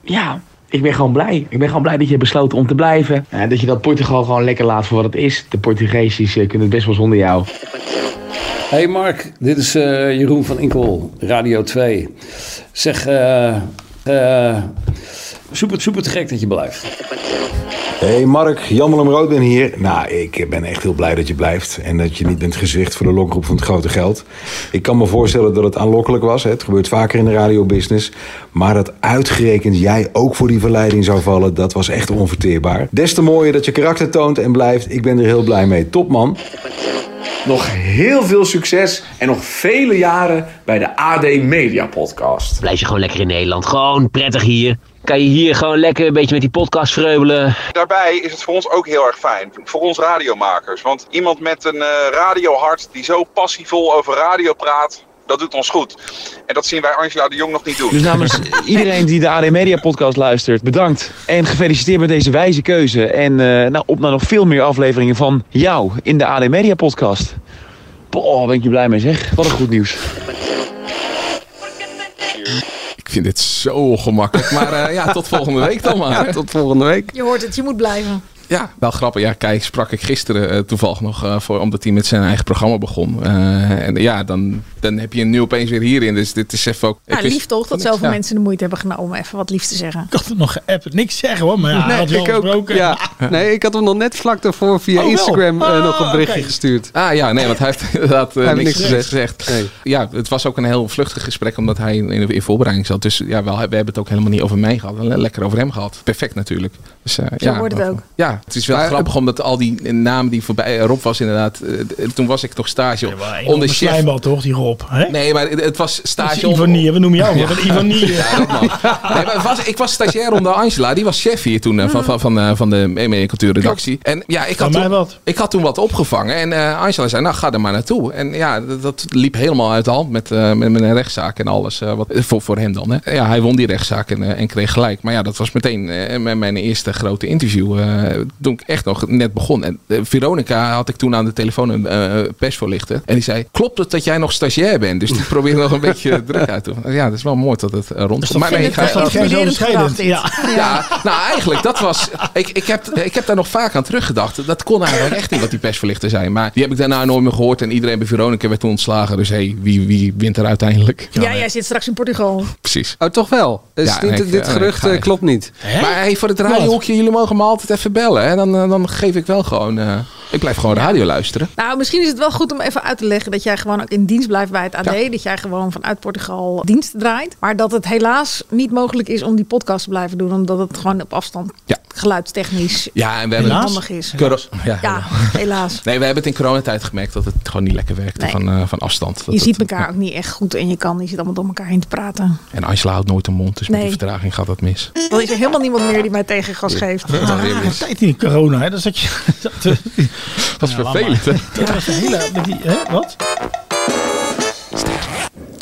Ja, ik ben gewoon blij. Ik ben gewoon blij dat je hebt besloten om te blijven. En dat je dat Portugal gewoon lekker laat voor wat het is. De Portugeesjes eh, kunnen het best wel zonder jou. Hey Mark, dit is eh, Jeroen van Inkel, Radio 2. Zeg, eh. eh super, super te gek dat je blijft. Hey Mark, Jan Willem ben hier. Nou, ik ben echt heel blij dat je blijft. En dat je niet bent gezicht voor de lokroep van het grote geld. Ik kan me voorstellen dat het aanlokkelijk was. Hè. Het gebeurt vaker in de radiobusiness. Maar dat uitgerekend jij ook voor die verleiding zou vallen, dat was echt onverteerbaar. Des te mooier dat je karakter toont en blijft. Ik ben er heel blij mee. Top man. Nog heel veel succes en nog vele jaren bij de AD Media Podcast. Blijf je gewoon lekker in Nederland. Gewoon prettig hier. Kan je hier gewoon lekker een beetje met die podcast vreubelen. Daarbij is het voor ons ook heel erg fijn. Voor ons radiomakers. Want iemand met een eh, radiohart die zo passievol over radio praat. Dat doet ons goed. En dat zien wij Angela de Jong nog niet doen. Dus namens iedereen die de AD Media podcast luistert, bedankt. En gefeliciteerd met deze wijze keuze. En eh, nou, op naar nog veel meer afleveringen van jou in de AD Media podcast. Boah, ben ik je blij mee zeg. Wat een goed nieuws. Ik vind dit zo ongemakkelijk. Maar eh, ja, tot volgende week dan maar. tot volgende week. Je hoort het, je moet blijven. Ja, wel grappig. Ja, kijk, sprak ik gisteren eh, toevallig nog eh, voor, omdat hij met zijn eigen programma begon. Eh, en ja, dan, dan heb je hem nu opeens weer hierin. Dus dit is even ook. Ja, ik wist- lief toch dat zoveel Ja. mensen de moeite hebben genomen om even wat lief te zeggen. Ik had het nog geappt. Niks zeggen hoor, maar ja, Nee, had je ik ook. Ja. Nee, ik had hem nog net vlak daarvoor via Oh? Instagram Ah, nog een berichtje gestuurd. Ah ja, nee, want hij heeft inderdaad Hij niks niks gezegd. gezegd. Ja, het was ook een heel vluchtig gesprek omdat hij in, in voorbereiding zat. Dus ja, wel, we hebben het ook helemaal niet over mij gehad. Le- Lekker over hem gehad. Perfect natuurlijk. Dus, eh, Zo ja, wordt het ook. Ja, het is wel Maar, grappig omdat al die namen die voorbij... Rob was inderdaad... eh, toen was ik toch stage onder chef. slijmbal toch, die Rob. Hè? Nee, maar het, het was stage onder... Ivonie, we noemen jou wat een Ivonie. Ja, dat. Nee, maar het was, ik was stagiair onder Angela. Die was chef hier toen eh, van, van, van, eh, van de Media Cultuurredactie. En ja, ik had, toen, wat. ik had toen wat opgevangen. En eh, Angela zei, nou ga er maar naartoe. En ja, dat, dat liep helemaal uit de hand met, eh, met, een rechtszaak en alles. eh, wat, voor, voor hem dan. Hè. Ja, hij won die rechtszaak en, eh, en kreeg gelijk. Maar ja, dat was meteen eh, mijn, mijn eerste grote interview. eh, toen ik echt nog net begon. En eh, Veronica had ik toen aan de telefoon een eh, persvoorlichter. En die zei, klopt het dat jij nog stagiair bent? Dus die probeerde nog een beetje druk uit te. Ja, dat is wel mooi dat het eh, rond Maar nee, Ik ga- bescheiden. Ja. ja, nou eigenlijk, dat was. Ik, ik, heb, ik heb daar nog vaak aan teruggedacht. Dat kon eigenlijk echt niet wat die persverlichter zijn. Maar die heb ik daarna nooit meer gehoord. En iedereen bij Veronica werd toen ontslagen. Dus hé, hey, wie, wie wint er uiteindelijk? Ja, jij zit straks in Portugal. Precies. Oh, toch wel? Dus Ja, dit, ik- gerucht ik klopt niet. Maar hey, voor het radiohoekje, jullie mogen me altijd even bellen. Dan, eh, dan geef ik wel gewoon. Ik blijf gewoon radio luisteren. Nou, misschien is het wel goed om even uit te leggen dat jij gewoon ook in dienst blijft bij het AD. Dat jij gewoon vanuit Portugal dienst draait. Maar dat het helaas niet mogelijk is om die podcast te blijven doen. Omdat het gewoon op afstand geluidstechnisch Ja, en we hebben handig is. Coro- ja, Ja, helaas. Nee, we hebben het in coronatijd gemerkt dat het gewoon niet lekker werkte Nee. van, eh, van afstand. Dat Je het- ziet elkaar ook niet echt goed en je kan niet zit allemaal door elkaar heen te praten. En Angela houdt nooit een mond, dus met die vertraging gaat dat mis. Dan is er helemaal niemand meer die mij tegengas geeft. Dat gaat weer Ah, in corona, hè? Dat zat je. Dat, is ja, vervelend, hè? maar. Ja, dat is een hele. Met die, hè? Wat?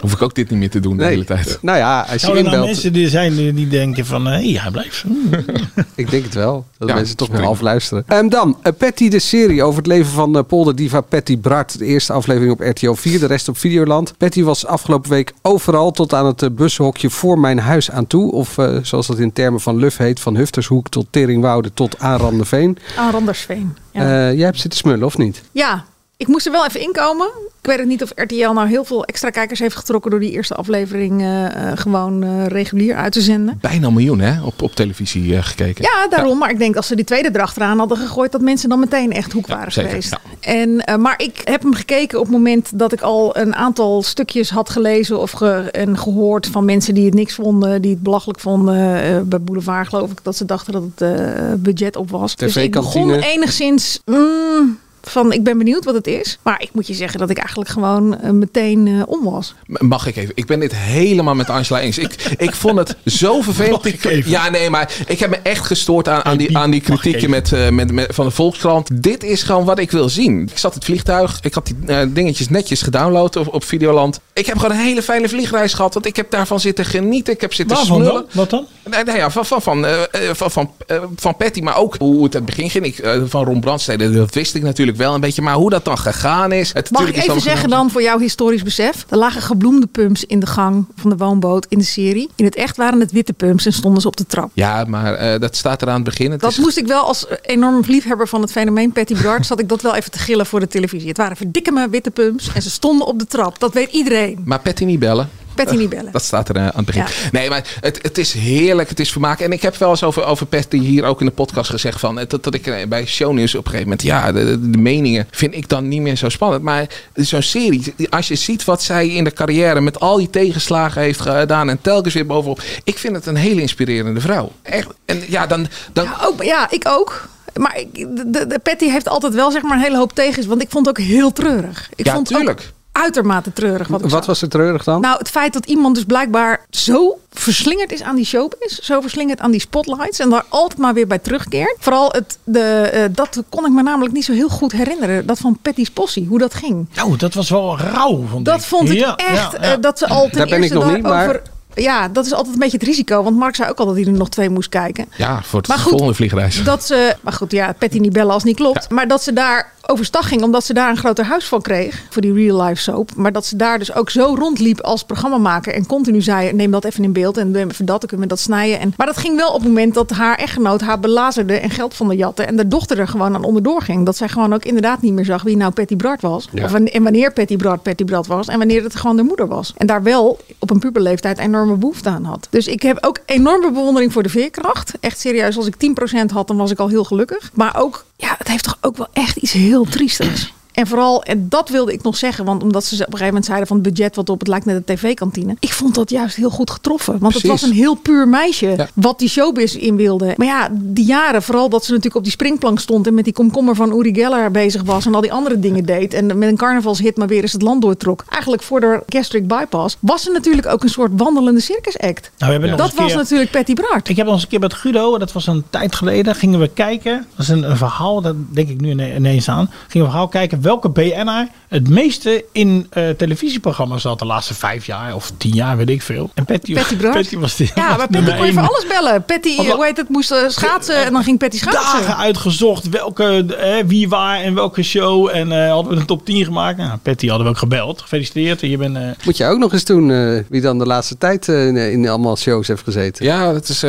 Hoef ik ook dit niet meer te doen de hele tijd. Nou ja, als je er nou mensen die zijn die denken van, hé, hij blijft. Ik denk het wel. Dat Ja, mensen toch nog spring. half luisteren. Ehm, dan, eh, Patty de serie over het leven van uh, polderdiva Patty Bart. De eerste aflevering op RTL 4, de rest op Videoland. Patty was afgelopen week overal tot aan het eh, bushokje voor mijn huis aan toe. Of eh, zoals dat in termen van Luf heet, van Huftershoek tot Teringwoude tot Aanranderveen. Aan Randersveen. Ja. Eh, jij hebt zitten smullen, of niet? ja, ik moest er wel even inkomen. Ik weet het niet of RTL nou heel veel extra kijkers heeft getrokken door die eerste aflevering eh, eh, gewoon eh, regulier uit te zenden. Bijna een miljoen hè, op, op televisie eh, gekeken. Ja, daarom. Maar ik denk als ze die tweede erachteraan hadden gegooid, dat mensen dan meteen echt hoek waren zeker, geweest. ja. En, eh, maar ik heb hem gekeken op het moment dat ik al een aantal stukjes had gelezen of ge- en gehoord van mensen die het niks vonden, die het belachelijk vonden. eh, bij Boulevard geloof ik dat ze dachten dat het eh, budget op was. Dus ik begon enigszins. mm, van ik ben benieuwd wat het is. Maar ik moet je zeggen dat ik eigenlijk gewoon eh, meteen eh, om was. Mag ik even? Ik ben dit helemaal met Angela eens. Ik, ik vond het zo vervelend. Ik ja, nee, maar ik heb me echt gestoord aan, aan, die, aan die kritiekje met, eh, met, met, van de Volkskrant. Dit is gewoon wat ik wil zien. Ik zat in het vliegtuig. Ik had die dingetjes netjes gedownload op, op Videoland. Ik heb gewoon een hele fijne vliegreis gehad. Want ik heb daarvan zitten genieten. Ik heb zitten Waarvan smullen. dan? Wat dan? Nee, nee, ja, van, van, van, van, van, van Patty, maar ook hoe het aan het begin ging. Ik, van Ron Brandstede, dat wist ik natuurlijk wel een beetje. Maar hoe dat dan gegaan is. Het, Mag ik even zeggen dan voor jouw historisch besef? Er lagen gebloemde pumps in de gang van de woonboot in de serie. In het echt waren het witte pumps en stonden ze op de trap. Ja, maar eh, dat staat er aan het begin. Het Dat is- moest ik wel als enorm liefhebber van het fenomeen Patty Bart... zat ik dat wel even te gillen voor de televisie. Het waren verdikke me witte pumps en ze stonden op de trap. Dat weet iedereen. Maar Patty niet bellen. Patty niet bellen. Dat staat er eh, aan het begin. Ja. Nee, maar het, het is heerlijk. Het is vermaak. En ik heb wel eens over, over Patty hier ook in de podcast gezegd. Van, eh, dat, dat ik eh, bij shownieuws op een gegeven moment... Ja, de, meningen vind ik dan niet meer zo spannend. Maar zo'n serie, als je ziet wat zij in de carrière... met al die tegenslagen heeft gedaan en telkens weer bovenop... Ik vind het een hele inspirerende vrouw. Echt. En ja, dan... dan Ja, ook, ja, ik ook. Maar ik, de, de, Patty heeft altijd wel zeg maar een hele hoop tegens. Want ik vond het ook heel treurig. Ik Ja, vond tuurlijk. ook uitermate treurig wat Wat was er treurig dan? Nou, het feit dat iemand dus blijkbaar zo verslingerd is aan die showbiz. Zo verslingerd aan die spotlights. En daar altijd maar weer bij terugkeert. Vooral het, de, eh, dat kon ik me namelijk niet zo heel goed herinneren. Dat van Patty's Possie, hoe dat ging. Nou, dat was wel rauw. Vond Dat ik. vond ik Ja, echt, ja, eh, dat ze al ten Daar ben ik nog niet, maar- daarover- Ja, dat is altijd een beetje het risico. Want Mark zei ook al dat hij er nog twee moest kijken. ja, voor het Maar goed, volgende vliegreis. Dat ze, maar goed, ja, Patty niet bellen als het niet klopt. Maar dat ze daar overstag ging, omdat ze daar een groter huis van kreeg. Voor die real life soap. Maar dat ze daar dus ook zo rondliep als programmamaker. En continu zei, neem dat even in beeld. En doe even dat, dan kunnen we dat snijden. En, maar dat ging wel op het moment dat haar echtgenoot haar belazerde en geld van de jatten. En de dochter er gewoon aan onderdoor ging. Dat zij gewoon ook inderdaad niet meer zag wie nou Patty Bart was. Ja. Of, en wanneer Patty Bart Patty Bart was. En wanneer het gewoon de moeder was. En daar wel op een puberleeftijd enorme behoefte aan had. Dus ik heb ook enorme bewondering voor de veerkracht. Echt serieus, als ik 10% had, dan was ik al heel gelukkig. Maar ook, ja, het heeft toch ook wel echt iets heel triestigs. En vooral, en dat wilde ik nog zeggen, want omdat ze op een gegeven moment zeiden van het budget wat op, het lijkt net een tv-kantine. Ik vond dat juist heel goed getroffen. Want het was een heel puur meisje wat die showbiz in wilde. Maar ja, die jaren, vooral dat ze natuurlijk op die springplank stond en met die komkommer van Uri Geller bezig was en al die andere dingen deed. En met een carnavalshit maar weer eens het land doortrok. Eigenlijk voor de gastric bypass was ze natuurlijk ook een soort wandelende circus act. Nou, we dat was keer- natuurlijk Patty Bart. Ik heb eens een keer met Guido, dat was een tijd geleden, gingen we kijken. Dat is een, een verhaal, dat denk ik nu ine- ineens aan. Gingen we een verhaal kijken welke BN'er het meeste in eh, televisieprogramma's zat de laatste vijf jaar of tien jaar, weet ik veel. En Patty, Patty. Patty was die. Ja, was maar Patty kon je voor alles bellen. Patty, hoe heet het, moest eh, schaatsen en dan ging Patty schaatsen. Dagen uitgezocht welke, eh, wie waar en welke show. En eh, hadden we een top 10 gemaakt. Nou, Patty hadden we ook gebeld. Gefeliciteerd. Je bent, eh, Moet je ook nog eens doen eh, wie dan de laatste tijd eh, in, in allemaal shows heeft gezeten. Ja, dat is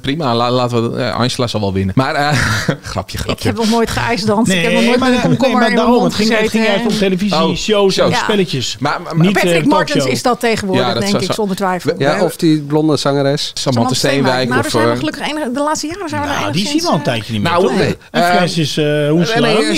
prima. La- laten we, Angela zal wel winnen. Maar eh, grapje, Ik grapje. heb nog nooit geijsdanst. ik heb nog Nee, nooit maar, een nee, komkommer maar in mijn daarom. Het ging, het ging om televisie, Oh, shows ja. spelletjes. Maar, maar, Niet, eh, Patrick Martens talkshow. is dat tegenwoordig, Ja, dat denk ik, zonder twijfel. Ja, of die blonde zangeres. Samantha Steenwijk. Nou, of, daar zijn we eh, gelukkig enige, de laatste jaren zijn we er Nou, die enigszins, zien we al een eh, tijdje niet meer. Nou, toch? nee, eh, Francis uh, niet,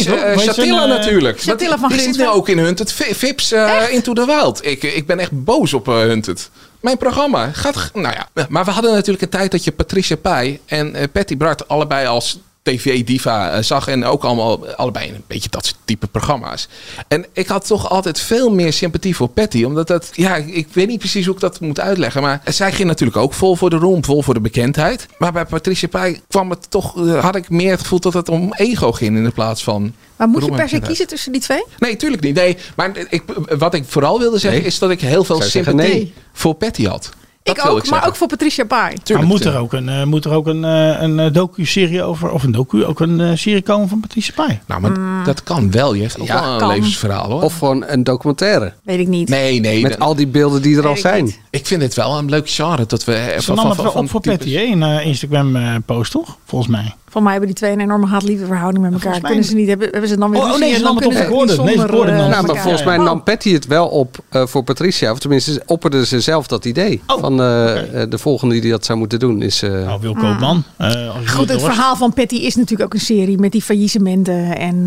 je, Shatilla natuurlijk. Shatilla Want van Die zit nu Grinsen. ook in Hunted. Vips Into the Wild. Ik, ik ben echt boos op Hunted. Mijn programma gaat... Nou ja, maar we hadden natuurlijk een tijd dat je Patricia Pai en Patty Bart allebei als TV-diva eh, zag. En ook allemaal allebei een beetje dat soort type programma's. En ik had toch altijd veel meer sympathie voor Patty. Omdat dat, ja, ik weet niet precies hoe ik dat moet uitleggen. Maar zij ging natuurlijk ook vol voor de roem, vol voor de bekendheid. Maar bij Patricia Pai kwam het toch, eh, had ik meer het gevoel dat het om ego ging in de plaats van. Maar moet je per se kiezen tussen die twee? Nee, tuurlijk niet. Nee, maar ik, wat ik vooral wilde zeggen Nee. is dat ik heel veel sympathie nee. voor Patty had. Dat ik ook, ik maar ook voor Patricia Pai. maar moet er ook een, eh, moet er ook een, eh, een eh, docu-serie over, of een docu, ook een eh, serie komen van Patricia Pai? Nou, maar dat kan wel. Je heeft ook wel een kan. levensverhaal hoor. Of gewoon een documentaire. Weet ik niet. nee, nee. Met al die beelden die er al zijn. ik vind het wel een leuk genre. Dat we Ze nam het wel op voor Patty, een Instagram-post, toch? Volgens mij. Van mij hebben die twee een enorme haat-liefde verhouding met elkaar. mij- Kunnen ze niet hebben, hebben ze dan weer Oh, oh, nee, ze dan nam het op Nee, eh, Nou, maar volgens mij Oh. nam Patty het wel op eh, voor Patricia. Of tenminste, opperde ze zelf dat idee. van eh, eh, de volgende die dat zou moeten doen is... eh Nou, Wil Koopman. eh, als je Goed, het verhaal van Patty is natuurlijk ook een serie met die faillissementen. En,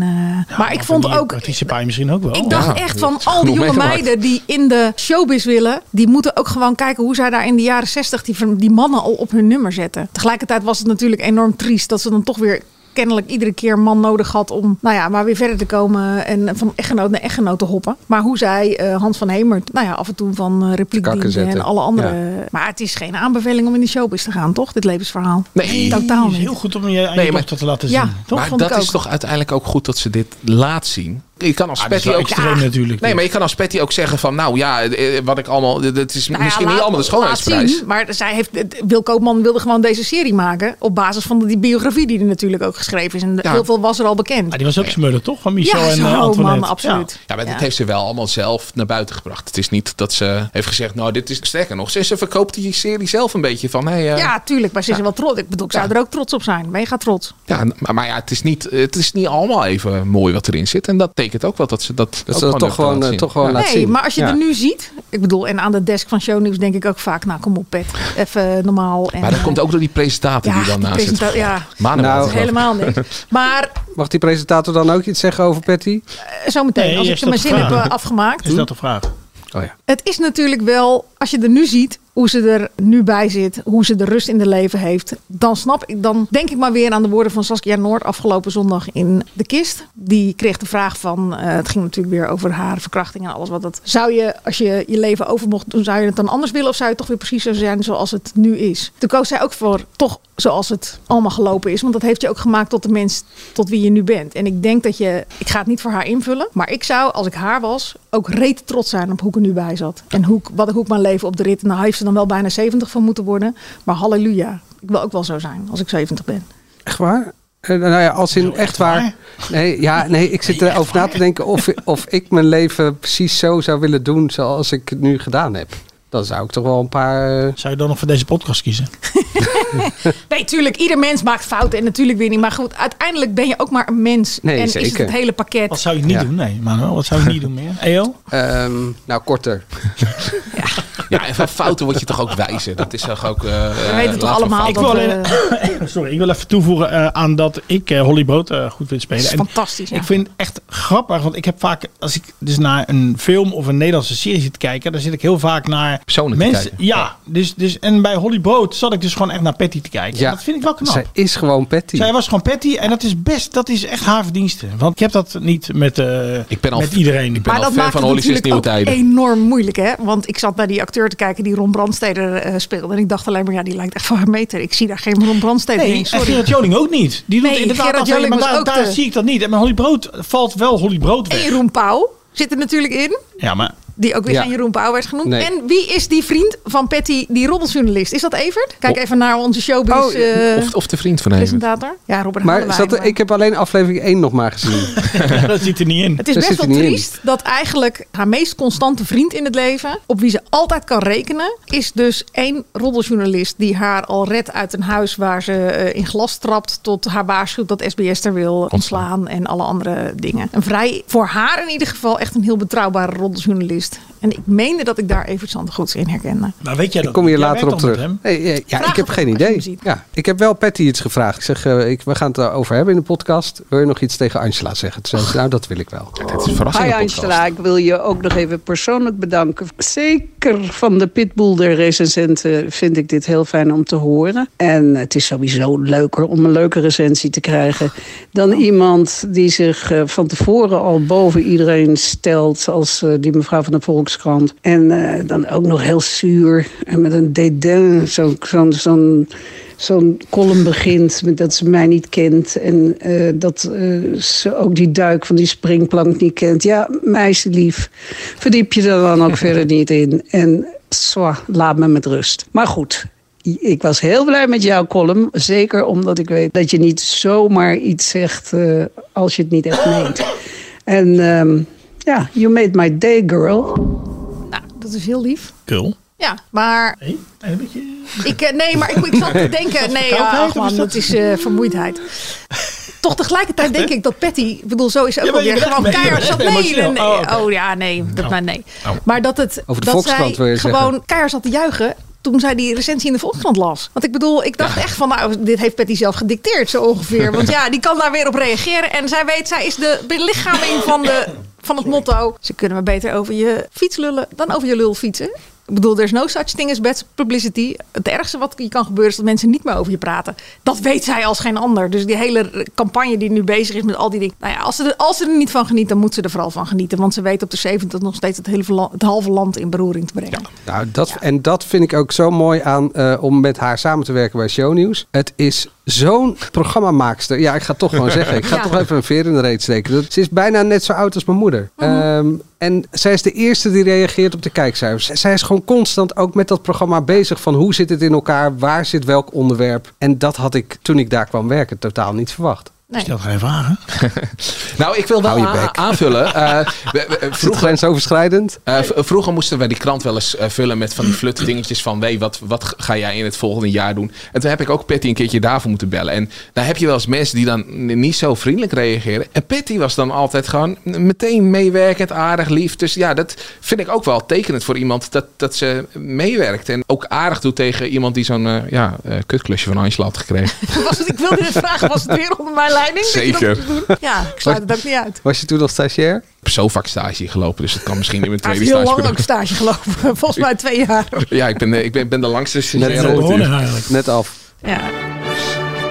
eh, maar ik vond Die ook, Patricia misschien ook wel. ik dacht Ja. echt van al die jonge meiden die in de showbiz willen, die moeten ook gewoon kijken hoe zij daar in de jaren zestig die, die mannen al op hun nummer zetten. Tegelijkertijd was het natuurlijk enorm triest dat ze dan toch weer kennelijk iedere keer een man nodig had om nou ja, maar weer verder te komen en van echtgenoot naar echtgenoot te hoppen. Maar hoe zij eh, Hans van Hemert nou ja, af en toe van eh, repliek en alle andere. Maar het is geen aanbeveling om in de showbiz te gaan, toch? Dit levensverhaal. Nee. totaal Het niet. is heel goed om je aan Nee, je maar- dochter te laten Ja, zien. Toch? maar vond ik dat is toch uiteindelijk ook goed dat ze dit laat zien. Je kan als Ah, dat Patty wel ook extreem natuurlijk. Nee, maar je kan als Patty ook zeggen van, nou ja, eh, wat ik allemaal, het is Nou ja, misschien laat- niet allemaal de schoonheidsprijs. zien, maar zij heeft, Wil Koopman wilde gewoon deze serie maken. Op basis van die biografie die er natuurlijk ook geschreven is. En Ja. heel veel was er al bekend. Maar die was ook smullen, toch? Van Michel Ja, en zo, eh, Antoinette. man, absoluut. Ja, maar dat Ja. heeft ze wel allemaal zelf naar buiten gebracht. Het is niet dat ze heeft gezegd, nou dit is sterker nog. Ze, ze verkoopt die serie zelf een beetje van, hey, eh, Ja, tuurlijk. Maar ze is wel trots. Ik bedoel, ik zou er ook trots op zijn. Mega trots. Ja, maar, maar ja, het is, niet, het is niet allemaal even mooi wat erin zit. En dat betekent ook wel dat ze dat, Dat ook ze dat toch gewoon, laten eh, zien. toch gewoon Ja. laten Nee, zien. maar als je Ja. er nu ziet. Ik bedoel, en aan de desk van Shownieuws denk ik ook vaak. Nou, kom op, Pet. Even normaal. En, Maar dat eh, komt ook door die presentator ja, die dan naast zit. ja. Maanden Nou, helemaal niks. Maar Mag die presentator dan ook iets zeggen over Patty? eh, zometeen, Nee, als ik er mijn zin heb eh, afgemaakt. Is dat de vraag? Oh ja. Het is natuurlijk wel, als je er nu ziet hoe ze er nu bij zit, hoe ze de rust in de leven heeft, dan snap ik, dan denk ik maar weer aan de woorden van Saskia Noord afgelopen zondag in de kist. Die kreeg de vraag van, eh, het ging natuurlijk weer over haar verkrachting en alles wat dat. Zou je, als je je leven over mocht doen, zou je het dan anders willen of zou je toch weer precies zo zijn zoals het nu is? Toen koos zij ook voor toch zoals het allemaal gelopen is, want dat heeft je ook gemaakt tot de mens tot wie je nu bent. En ik denk dat je, ik ga het niet voor haar invullen, maar ik zou, als ik haar was, ook reet trots zijn op hoe ik er nu bij zat. En hoe, wat hoe ik mijn leven op de rit. Nou heeft ze dan wel bijna 70 van moeten worden. Maar halleluja. Ik wil ook wel zo zijn als ik 70 ben. Echt waar? Eh, nou ja, als in echt waar. Nee, ja, nee, ik zit erover na te denken of, of ik mijn leven precies zo zou willen doen zoals ik het nu gedaan heb. Dan zou ik toch wel een paar. eh, Zou je dan nog voor deze podcast kiezen? Nee, tuurlijk. Ieder mens maakt fouten en natuurlijk weer niet. Maar goed, uiteindelijk ben je ook maar een mens. Nee, en is het zeker. het hele pakket. Wat zou je niet Ja. doen? Nee, Manuel, wat zou je niet doen meer? EO? ehm, nou, korter. Ja, en van fouten word je toch ook wijzer. Dat is toch ook... eh, We weten toch allemaal Ik dat... wil, eh, alleen, sorry, ik wil even toevoegen eh, aan dat ik eh, Holly Brood goed vind spelen. is En fantastisch. Ja. Ik vind het echt grappig, want ik heb vaak, als ik dus naar een film of een Nederlandse serie zit te kijken, dan zit ik heel vaak naar Personen te mensen. kijken. Ja, dus, dus, en bij Holly Brood zat ik dus gewoon echt naar Patty te kijken. Ja. En dat vind ik wel knap. Zij is gewoon Patty. Zij was gewoon Patty en dat is best, dat is echt haar verdienste. Want ik heb dat niet met, eh, Ik ben al- met iedereen. ik ben maar al dat fan maakt van het Holly sinds natuurlijk nieuwe ook tijden. enorm moeilijk, hè? Want ik zat naar die acteur te kijken die Ron Brandsteder eh, speelde. En ik dacht alleen maar, ja, die lijkt echt van haar meter. Ik zie daar geen Ron Brandsteder Nee, in. en Sorry. Gerard Joling ook niet. Die doet Nee, inderdaad Gerard Joling maar daar, zie ik dat niet. En Holly Brood valt wel Holly Brood weg. En Jeroen Pauw zit er natuurlijk in. Ja, maar Die ook weer Ja. geen Jeroen Pauw werd genoemd. Nee. En wie is die vriend van Patty, die roddeljournalist? Is dat Evert? Kijk Oh. even naar onze showbiz Oh, eh, Of, of de vriend van hem. presentator. Ja, Robert Maar zat er- ik heb alleen aflevering 1 nog maar gezien. dat zit er niet in. Het is best wel in. triest dat eigenlijk haar meest constante vriend in het leven, op wie ze altijd kan rekenen, is dus één roddeljournalist die haar al redt uit een huis waar ze eh, in glas trapt, tot haar waarschuwt dat SBS er wil ontslaan en alle andere dingen. Een vrij, voor haar in ieder geval, echt een heel betrouwbare just En ik meende dat ik daar Evert Zandegoeds in herkende. Maar weet jij Ik dat? kom hier later op terug. Nee, nee, ja, Vraag ik heb geen idee. Ja, ik heb wel Patty iets gevraagd. Ik zeg, eh, ik, we gaan het erover hebben in de podcast. Wil je nog iets tegen Angela zeggen? Toen zei ze, nou, dat wil ik wel. Het is een Hi Angela, ik wil je ook nog even persoonlijk bedanken. Zeker van de Pitbull der recensenten vind ik dit heel fijn om te horen. En het is sowieso leuker om een leuke recensie te krijgen... dan iemand die zich eh, van tevoren al boven iedereen stelt... als eh, die mevrouw van de Volkskrant. En eh, dan ook nog heel zuur en met een dédain, zo'n... zo'n zo'n zo'n column begint met dat ze mij niet kent. En eh, dat eh, ze ook die duik van die springplank niet kent. Ja, meisjelief, verdiep je er dan ook verder niet in. En zwa, laat me met rust. Maar goed, ik was heel blij met jouw column. Zeker omdat ik weet dat je niet zomaar iets zegt als je het niet echt meent. En ehm, ja, you made my day, girl. Nou, dat is heel lief. Cool. Ja, maar Nee, een beetje... ik, eh, nee, maar ik, ik zat te denken, nee, of man, dat dat- is eh, vermoeidheid. Toch tegelijkertijd denk ik dat Patty, ik bedoel, zo is ze ook Ja, alweer gewoon keihard zat. Nee, nee, Oh, oh ja, nee, dat Oh. maar nee. Oh. Maar dat het, Over de dat zij gewoon zeggen. keihard zat te juichen toen zij die recensie in de Volkskrant las. Want ik bedoel, ik dacht echt van, nou, dit heeft Patty zelf gedicteerd zo ongeveer. Want ja, die kan daar weer op reageren. En zij weet, zij is de belichaming van, de, van het motto. Ze kunnen maar beter over je fiets lullen dan over je lul fietsen. Ik bedoel, there's no such thing as bad publicity. Het ergste wat je kan gebeuren is dat mensen niet meer over je praten. Dat weet zij als geen ander. Dus die hele campagne die nu bezig is met al die dingen. Nou ja, als ze, er, als ze er niet van geniet, dan moet ze er vooral van genieten. Want ze weet op de 70 nog steeds het, hele, het halve land in beroering te brengen. Nou, dat, En dat vind ik ook zo mooi aan eh, om met haar samen te werken bij Shownieuws. Het is zo'n programmamaakster. Ja, ik ga het toch gewoon zeggen. Ik ga Ja. toch even een veer in de reet steken. Dat- Ze is bijna net zo oud als mijn moeder. Ehm, en zij is de eerste die reageert op de kijkcijfers. Zij is gewoon constant ook met dat programma bezig van hoe zit het in elkaar, waar zit welk onderwerp. En dat had ik toen ik daar kwam werken totaal niet verwacht. Nee. Stel geen vragen. Nou, ik wil wel aanvullen. Eh, we- we- vroeger, grensoverschrijdend? eh, v- vroeger moesten we die krant wel eens eh, vullen met van die flutte dingetjes van... Wee, wat, wat ga jij in het volgende jaar doen? En toen heb ik ook Patty een keertje daarvoor moeten bellen. En daar heb je wel eens mensen die dan niet zo vriendelijk reageren. En Patty was dan altijd gewoon meteen meewerkend, aardig, lief. Dus ja, dat vind ik ook wel tekenend voor iemand dat, dat ze meewerkt. En ook aardig doet tegen iemand die zo'n ja, eh, kutklusje van Angela had gekregen. Was het, ik wilde dit vragen, was het weer onder mijn dat je dat Zeker. Ja, ik sluit het ook niet uit. Was je toen nog stagiair? Ik heb zo vaak stage gelopen, dus het kan misschien in mijn tweede heeft heel stage lang ook stage gelopen. Volgens mij twee jaar. Ja, ik ben, eh, ik ben, ben de langste Net, stagiair net, ooit net af. Ja.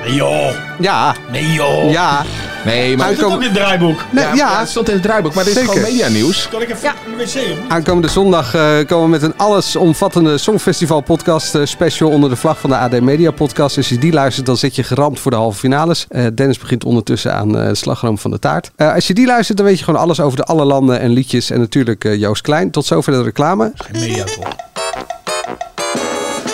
Nee joh. Ja. Nee joh. Ja. Nee, maar... Het ook in het draaiboek? Nee, ja, ja. het stond in het draaiboek, maar dit is Zeker. gewoon medianieuws. Kan ik even in de wc? of? Aankomende zondag eh, komen we met een allesomvattende Songfestival podcast eh, special onder de vlag van de AD Media podcast. Als je die luistert, dan zit je geramd voor de halve finales. Eh, Dennis begint ondertussen aan eh, de slagroom van de taart. Eh, als je die luistert, dan weet je gewoon alles over de alle landen en liedjes. En natuurlijk eh, Joost Klein. Tot zover de reclame. Geen media toch?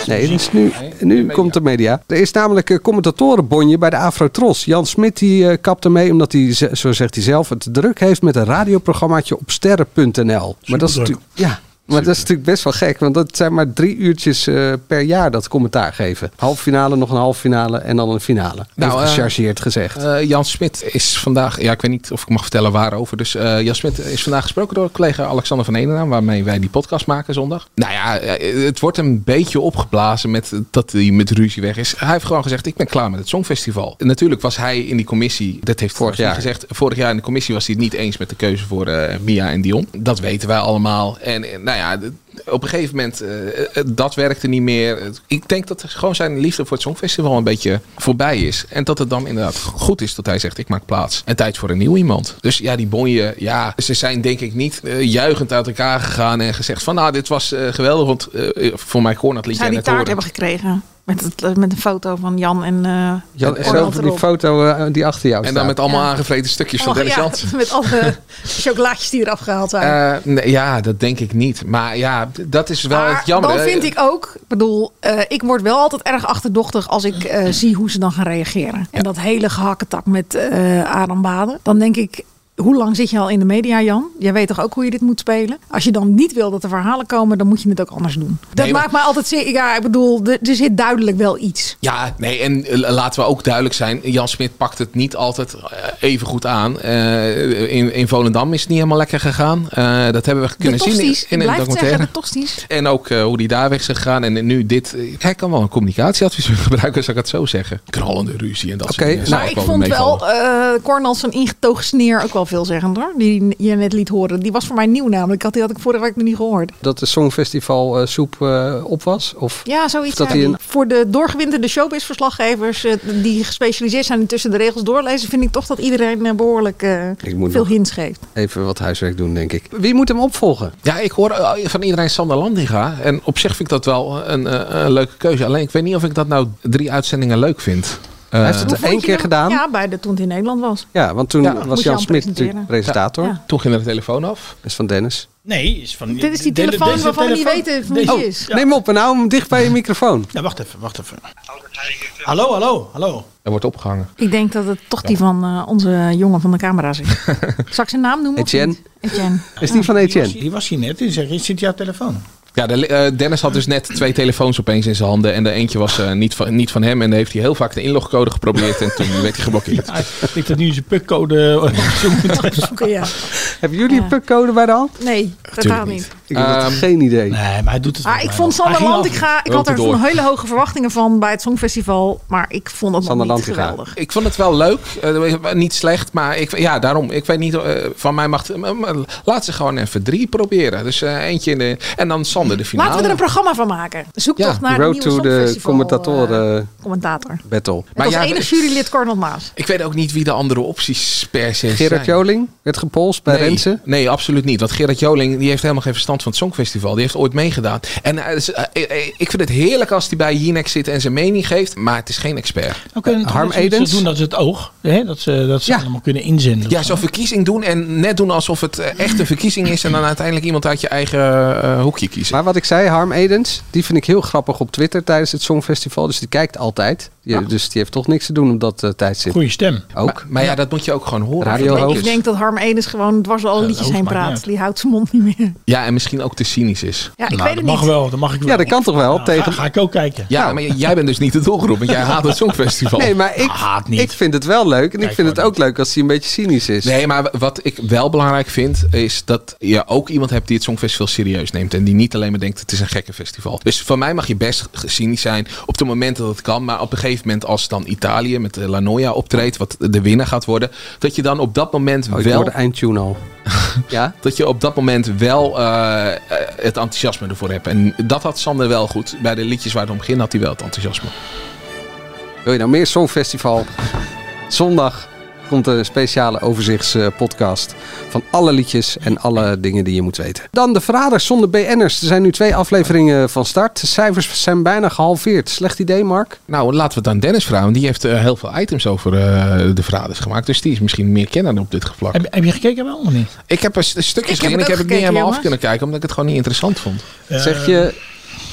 Nee, nu, nu komt de media. Er is namelijk een commentatorenbonje bij de Afrotros. Jan Smit die eh, kapt ermee omdat hij, zo zegt hij zelf, het druk heeft met een radioprogrammaatje op sterren.nl. Maar dat is natuurlijk, ja, maar dat is natuurlijk best wel gek, want dat zijn maar drie uurtjes eh, per jaar dat commentaar geven. Halve finale, nog een halve finale en dan een finale. Nou, Nou, eh, gechargeerd gezegd. Eh, Jan Smit is vandaag, ja, ik weet niet of ik mag vertellen waarover. Dus Jan Smit is vandaag gesproken door collega Alexander van Eenenaan, waarmee wij die podcast maken zondag. Nou ja, het wordt een beetje opgeblazen met dat hij met ruzie weg is. Hij heeft gewoon gezegd: Ik ben klaar met het Songfestival. En natuurlijk was hij in die commissie, dat heeft vorig jaar gezegd. Vorig jaar in de commissie was hij het niet eens met de keuze voor Mia en Dion. Dat weten wij allemaal. En nou ja, d- op een gegeven moment, eh, eh, dat werkte niet meer. Ik denk dat gewoon zijn liefde voor het Songfestival een beetje voorbij is. En dat het dan inderdaad goed is dat hij zegt, ik maak plaats. En tijd voor een nieuw iemand. Dus ja, die bonje, ja, ze zijn denk ik niet eh, juichend uit elkaar gegaan en gezegd van, nou, dit was eh, geweldig. Want eh, voor mij kon dat liedje Zou die taart hebben gekregen? Met, het, met een foto van Jan en uh, Jan, zo van die foto eh, die achter jou En staat. dan met allemaal aangevreten stukjes van Oh, Dennis ja, met alle chocolaatjes die eraf gehaald zijn. Eh, nee, ja, dat denk ik niet. Maar ja, dat is wel maar het jammer. dan vind ik ook, ik bedoel, eh, ik word wel altijd erg achterdochtig als ik eh, zie hoe ze dan gaan reageren. En dat hele gehakketak met eh Adam Baden. Dan denk ik, hoe lang zit je al in de media, Jan? Jij weet toch ook hoe je dit moet spelen? Als je dan niet wil dat er verhalen komen, dan moet je het ook anders doen. Dat Nee, maar- maakt mij altijd zeer. Ja, ik bedoel, er, zit duidelijk wel iets. Ja, nee, en eh, laten we ook duidelijk zijn. Jan Smit pakt het niet altijd eh, even goed aan. Eh, in, in Volendam is het niet helemaal lekker gegaan. Dat hebben we kunnen zien in, in een zeggen, documentaire. En ook hoe die daar weg is gegaan. En nu dit. Hij kan wel een communicatieadviseur gebruiken, zou ik het zo zeggen. Knallende ruzie en dat soort dingen. Maar ook ik vond wel Cornels zijn ingetogen sneer ook wel veelzeggend hoor. Die je net liet horen. Die was voor mij nieuw namelijk. Dat die had ik vorige week nog niet gehoord. Dat de Songfestival eh, soep eh, op was? Of, Ja, zoiets. of dat een, Voor de doorgewinterde showbiz-verslaggevers eh, die gespecialiseerd zijn in tussen de regels doorlezen, vind ik toch dat iedereen eh, behoorlijk eh, veel hints geeft. even wat huiswerk doen, denk ik. Wie moet hem opvolgen? Ja, ik hoor van iedereen Sander Landinga. En op zich vind ik dat wel een, eh, een leuke keuze. Alleen ik weet niet of ik dat nou drie uitzendingen leuk vind. Hij heeft het Eh, er één keer gedaan. Ja, bij de toen het in Nederland was. Ja, want toen Ja. was Jan Jan Smit natuurlijk presentator. Ja. Toen ging er de telefoon af. Dat is van Dennis. Nee, is van Dit is die de- telefoon deze waarvan we niet weten van wie is. Ja. Neem op en hou hem dicht bij je microfoon. Ja, wacht even, wacht even. Hallo, hallo, hallo. Er wordt opgehangen. Ik denk dat het toch die van eh, onze jongen van de camera's is. Zal ik zijn naam noemen? Etienne. Etienne. Is die van Etienne? Die was hier net. Die zegt, zit jouw telefoon? Ja, de, eh, Dennis had dus net twee telefoons opeens in zijn handen. En de eentje was eh, niet, van, niet van hem. En dan heeft hij heel vaak de inlogcode geprobeerd. En toen werd hij geblokkeerd. Ja, ik denk dat nu zijn pukcode Zoeken, ja. Hebben jullie een pukcode bij de hand? Nee, totaal niet. Ik heb Ehm, geen idee. Nee, maar hij doet het Maar wel ik vond wel. Hij Sander ging Land, ik, ga, ik had er van hele hoge verwachtingen van bij het Songfestival. Maar ik vond het nog niet geweldig. Ik vond het wel leuk. eh, niet slecht. Maar ik, ja, daarom. Ik weet niet. eh, van mij mag. laat ze gewoon even drie proberen. Dus eh, eentje in de. En dan Sander de finale. Laten we er een programma van maken. Zoek Ja, toch naar Road de nieuwe to the Songfestival, commentatoren commentator. battle. Maar als ja, enige jurylid Cornel Maas. Ik weet ook niet wie de andere opties per se Gerard zijn. Joling werd gepolst bij nee, Nee, absoluut niet. Want Gerard Joling die heeft helemaal geen verstand van het Songfestival. Die heeft ooit meegedaan. En eh, dus, eh, eh, ik vind het heerlijk als hij bij Jinek zit en zijn mening geeft. Maar het is geen expert. Harm Edens? doen dat ze het oog, hè, dat ze, dat ze Ja. allemaal kunnen inzenden. Ja, zo'n verkiezing doen en net doen alsof het echt een verkiezing is. En dan uiteindelijk iemand uit je eigen hoekje kiezen. Maar wat ik zei, Harm Edens, die vind ik heel grappig op Twitter tijdens het Songfestival. Dus die kijkt altijd. Ah. Dus die heeft toch niks te doen op dat eh, tijdstip. Goeie stem. Ook. Maar, maar ja, dat moet je ook gewoon horen. Radio Ik denk dat Harm Edens gewoon dwars Ja, liedjes heen praat. Die houdt zijn mond niet meer. Ja, en misschien ook te cynisch is. Ja, ik Nou, weet het dat mag niet. wel, dat mag ik wel. Ja, dat kan toch wel? Ja, tegen... ga, ga ik ook kijken. Ja, Nou. maar jij bent dus niet de doelgroep, want jij haat het Songfestival. Nee, maar ik, Haat niet. ik vind het wel leuk. En ik vind het ook leuk als hij een beetje cynisch is. Nee, maar wat ik wel belangrijk vind, is dat je ook iemand hebt die het Songfestival serieus neemt. En die niet alleen maar denkt, het is een gekke festival. Dus voor mij mag je best cynisch zijn op het moment dat het kan. Maar op een gegeven moment als dan Italië met de La Noia optreedt, wat de winnaar gaat worden. Dat je dan op dat moment Oh, wel... de eindtune al. ja? Dat je op dat moment wel eh, eh, het enthousiasme ervoor hebt. En dat had Sander wel goed. Bij de liedjes waar het om ging had hij wel het enthousiasme. Wil je nou meer Songfestival? Zondag komt een speciale overzichtspodcast van alle liedjes en alle dingen die je moet weten. Dan de Verraders zonder BN'ers. Er zijn nu twee afleveringen van start. De cijfers zijn bijna gehalveerd. Slecht idee, Mark? Nou, laten we het aan Dennis vragen. want Die heeft eh, heel veel items over eh, de verraders gemaakt. Dus die is misschien meer kenner op dit vlak. Heb, heb je gekeken wel of niet? Ik heb st- stukjes Ik heb gezien. het Ik heb het niet gekeken, helemaal af kunnen kijken. Omdat ik het gewoon niet interessant vond. Zeg je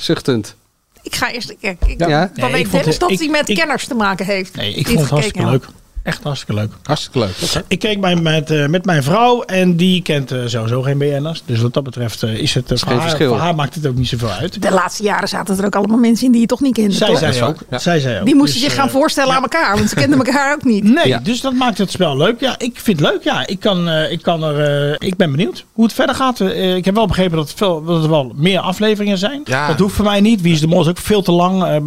zuchtend. Ik ga eerst kijken. Ik, Ja? Dan Nee, weet Dennis het- dat ik- hij met ik- kenners te maken heeft. Nee, ik vond het gekeken hartstikke leuk. Echt hartstikke leuk. Hartstikke leuk. Ik keek bij, met, eh, met mijn vrouw en die kent eh, sowieso geen BN'ers. Dus wat dat betreft eh, is het voor, geen haar, verschil. voor haar maakt het ook niet zoveel uit. De laatste jaren zaten er ook allemaal mensen in die je toch niet kende. Zij toch? zei ook. ja. Zij zei ook. Die moesten Dus, zich gaan voorstellen aan elkaar, want ze kenden elkaar ook niet. Nee, Ja. dus dat maakt het spel leuk. Ja, ik vind het leuk. Ja, ik, kan, eh, ik, kan er, eh, ik ben benieuwd hoe het verder gaat. Eh, ik heb wel begrepen dat, veel, dat er wel meer afleveringen zijn. Ja. Dat hoeft voor mij niet. Wie is de Mol is ook veel te lang.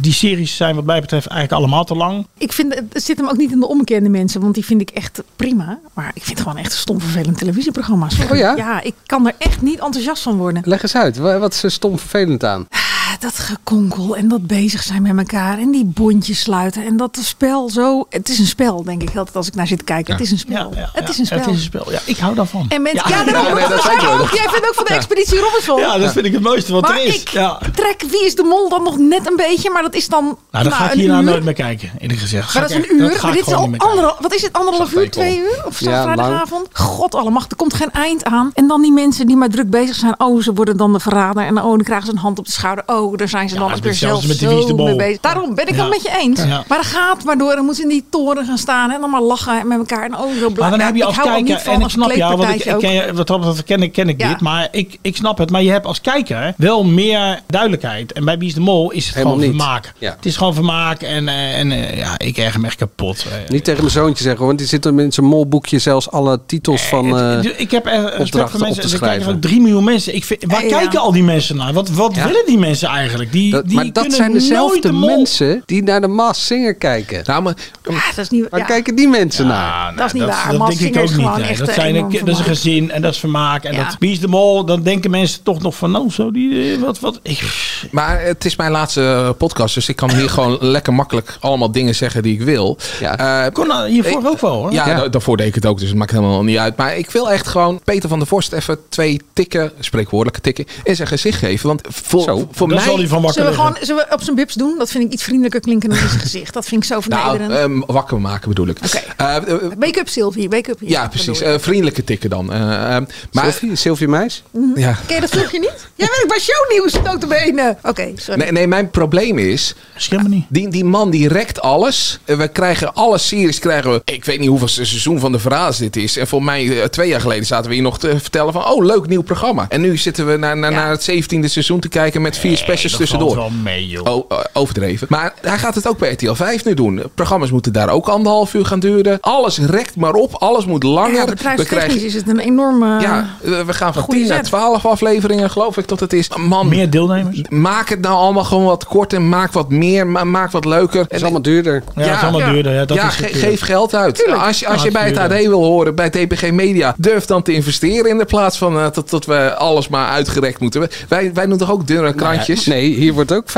Die series zijn wat mij betreft eigenlijk allemaal te lang. Ik vind, het zit hem ook niet in de onbekende mensen, want die vind ik echt prima. Maar ik vind gewoon echt stom vervelend televisieprogramma. Sorry. Oh ja? Ja, ik kan er echt niet enthousiast van worden. Leg eens uit. Wa- Wat is er stom vervelend aan? Ah, Dat gekonkel en dat bezig zijn met elkaar en die bondjes sluiten en dat het spel zo... Het is een spel, denk ik altijd als ik naar zit te kijken. Het is een spel. het is een spel. Het is een spel. Ja, ik hou daarvan. En mensen, Ja. ja, daarom, nee, dat ook jij vindt ook van de Ja. Expeditie Robinson. Ja, dat vind ik het mooiste wat maar er is. ik Ja. trek Wie is de Mol dan nog net een beetje, maar dat is dan Nou, dan ga ik een hier uur. nooit meer kijken, eerlijk gezegd. Ga Maar dat is een uur. ga Maar ik dit is gewoon al niet meer kijken. anderhalf, wat is het, anderhalf uur, twee uur? Of zo Ja, vrijdagavond? God allemaal, er komt geen eind aan. En dan die mensen die maar druk bezig zijn. Oh, ze worden dan de verrader. En oh, dan krijgen ze een hand op de schouder. Oh, daar zijn ze dan weer zelfs zelf met zo Mol. mee bezig. Daarom ben ik Ja. het met je eens. Ja. Maar dat gaat maar door. Dan moeten ze in die toren gaan staan en dan maar lachen met elkaar. En oh, zo blij. Maar dan heb je als kijker, van en ik snap jou, want ik, ken, je- wat dat betreft ken ik, ken ik Ja. dit, maar ik, ik snap het. Maar je hebt als kijker wel meer duidelijkheid. En bij Wie is de Mol is het Helemaal gewoon niet. vermaak. Ja. Het is gewoon vermaak en, eh, en eh, ja, ik erger me echt kapot. Eh, Niet tegen mijn zoontje zeggen, want die zit er in zijn molboekje zelfs alle titels van eh ik heb er respect voor op mensen. te Er kijken van 3 miljoen mensen. Ik vind, waar kijken al die mensen naar? Wat, wat Ja. willen die mensen eigenlijk? Die, Dat- die maar dat zijn dezelfde mensen die naar de Maas Singer kijken. Nou, maar, Ja, dat is niet Waar ja. kijken die mensen naar? nou, Dat is niet waar. Dat denk ik ook is niet. gewoon nee. echt Dat, een zijn een, dat is een gezin en dat is vermaak. En Ja. dat Wie is de Mol, dan denken mensen toch nog van, nou zo, die, eh, wat, wat. Ik, Maar het is mijn laatste eh, podcast, dus ik kan hier gewoon lekker makkelijk allemaal dingen zeggen die ik wil. Ja. Eh, kon nou hiervoor ook wel hoor. ja, Ja. da- daarvoor deed ik het ook, dus het maakt helemaal niet uit. Maar ik wil echt gewoon Peter van der Vorst even twee tikken, spreekwoordelijke tikken, in zijn gezicht geven. Want voor, Zo, voor mij... zal hij van wakker Zullen we, gewoon, zullen we op zijn bips doen? Dat vind ik iets vriendelijker klinken dan in zijn gezicht. Dat vind ik zo nou, vernederend. ehm, wakker maken bedoel ik. Oké. Eh, eh, wake up Sylvie, wake up. hier. ja, precies. Eh, vriendelijke tikken dan. Eh, ehm, maar, Sylvie, Sylvie Meis? ja. Ken je dat filmpje niet? Jij werkt bij shownieuws, notabene. Oké, sorry. Nee, nee, mijn probleem is... Schim me niet. Die, die man die rekt alles. We krijgen alle series krijgen we. Ik weet niet hoeveel seizoen van de verhalen dit is. En voor mij twee jaar geleden zaten we hier nog te vertellen van... Oh, leuk nieuw programma. En nu zitten we naar, naar, Ja. naar het 17e seizoen te kijken met vier specials dat tussendoor. valt wel mee, joh. Oh, eh, overdreven. Maar hij gaat het ook bij RTL 5 nu doen. Programma's moeten daar ook anderhalf uur gaan duren. Alles rekt maar op. Alles moet langer. ja, we krijgen... is het een enorme... Ja, we gaan van goede 10 naar zet. 12 afleveringen, geloof ik dat het is. Man, Meer deelnemers? maak het nou allemaal gewoon wat korter. Maak wat meer, ma- maak wat leuker. Het is allemaal duurder. Ja, het is allemaal ja. duurder. Ja, dat ja, is het, ge- ja. geef geld uit. Als je, als Ja, je bij het AD wil horen, bij TPG Media, durf dan te investeren in de plaats van eh, dat, dat we alles maar uitgerekt moeten. Wij, wij doen toch ook dunne krantjes? Nee, hier wordt ook 25%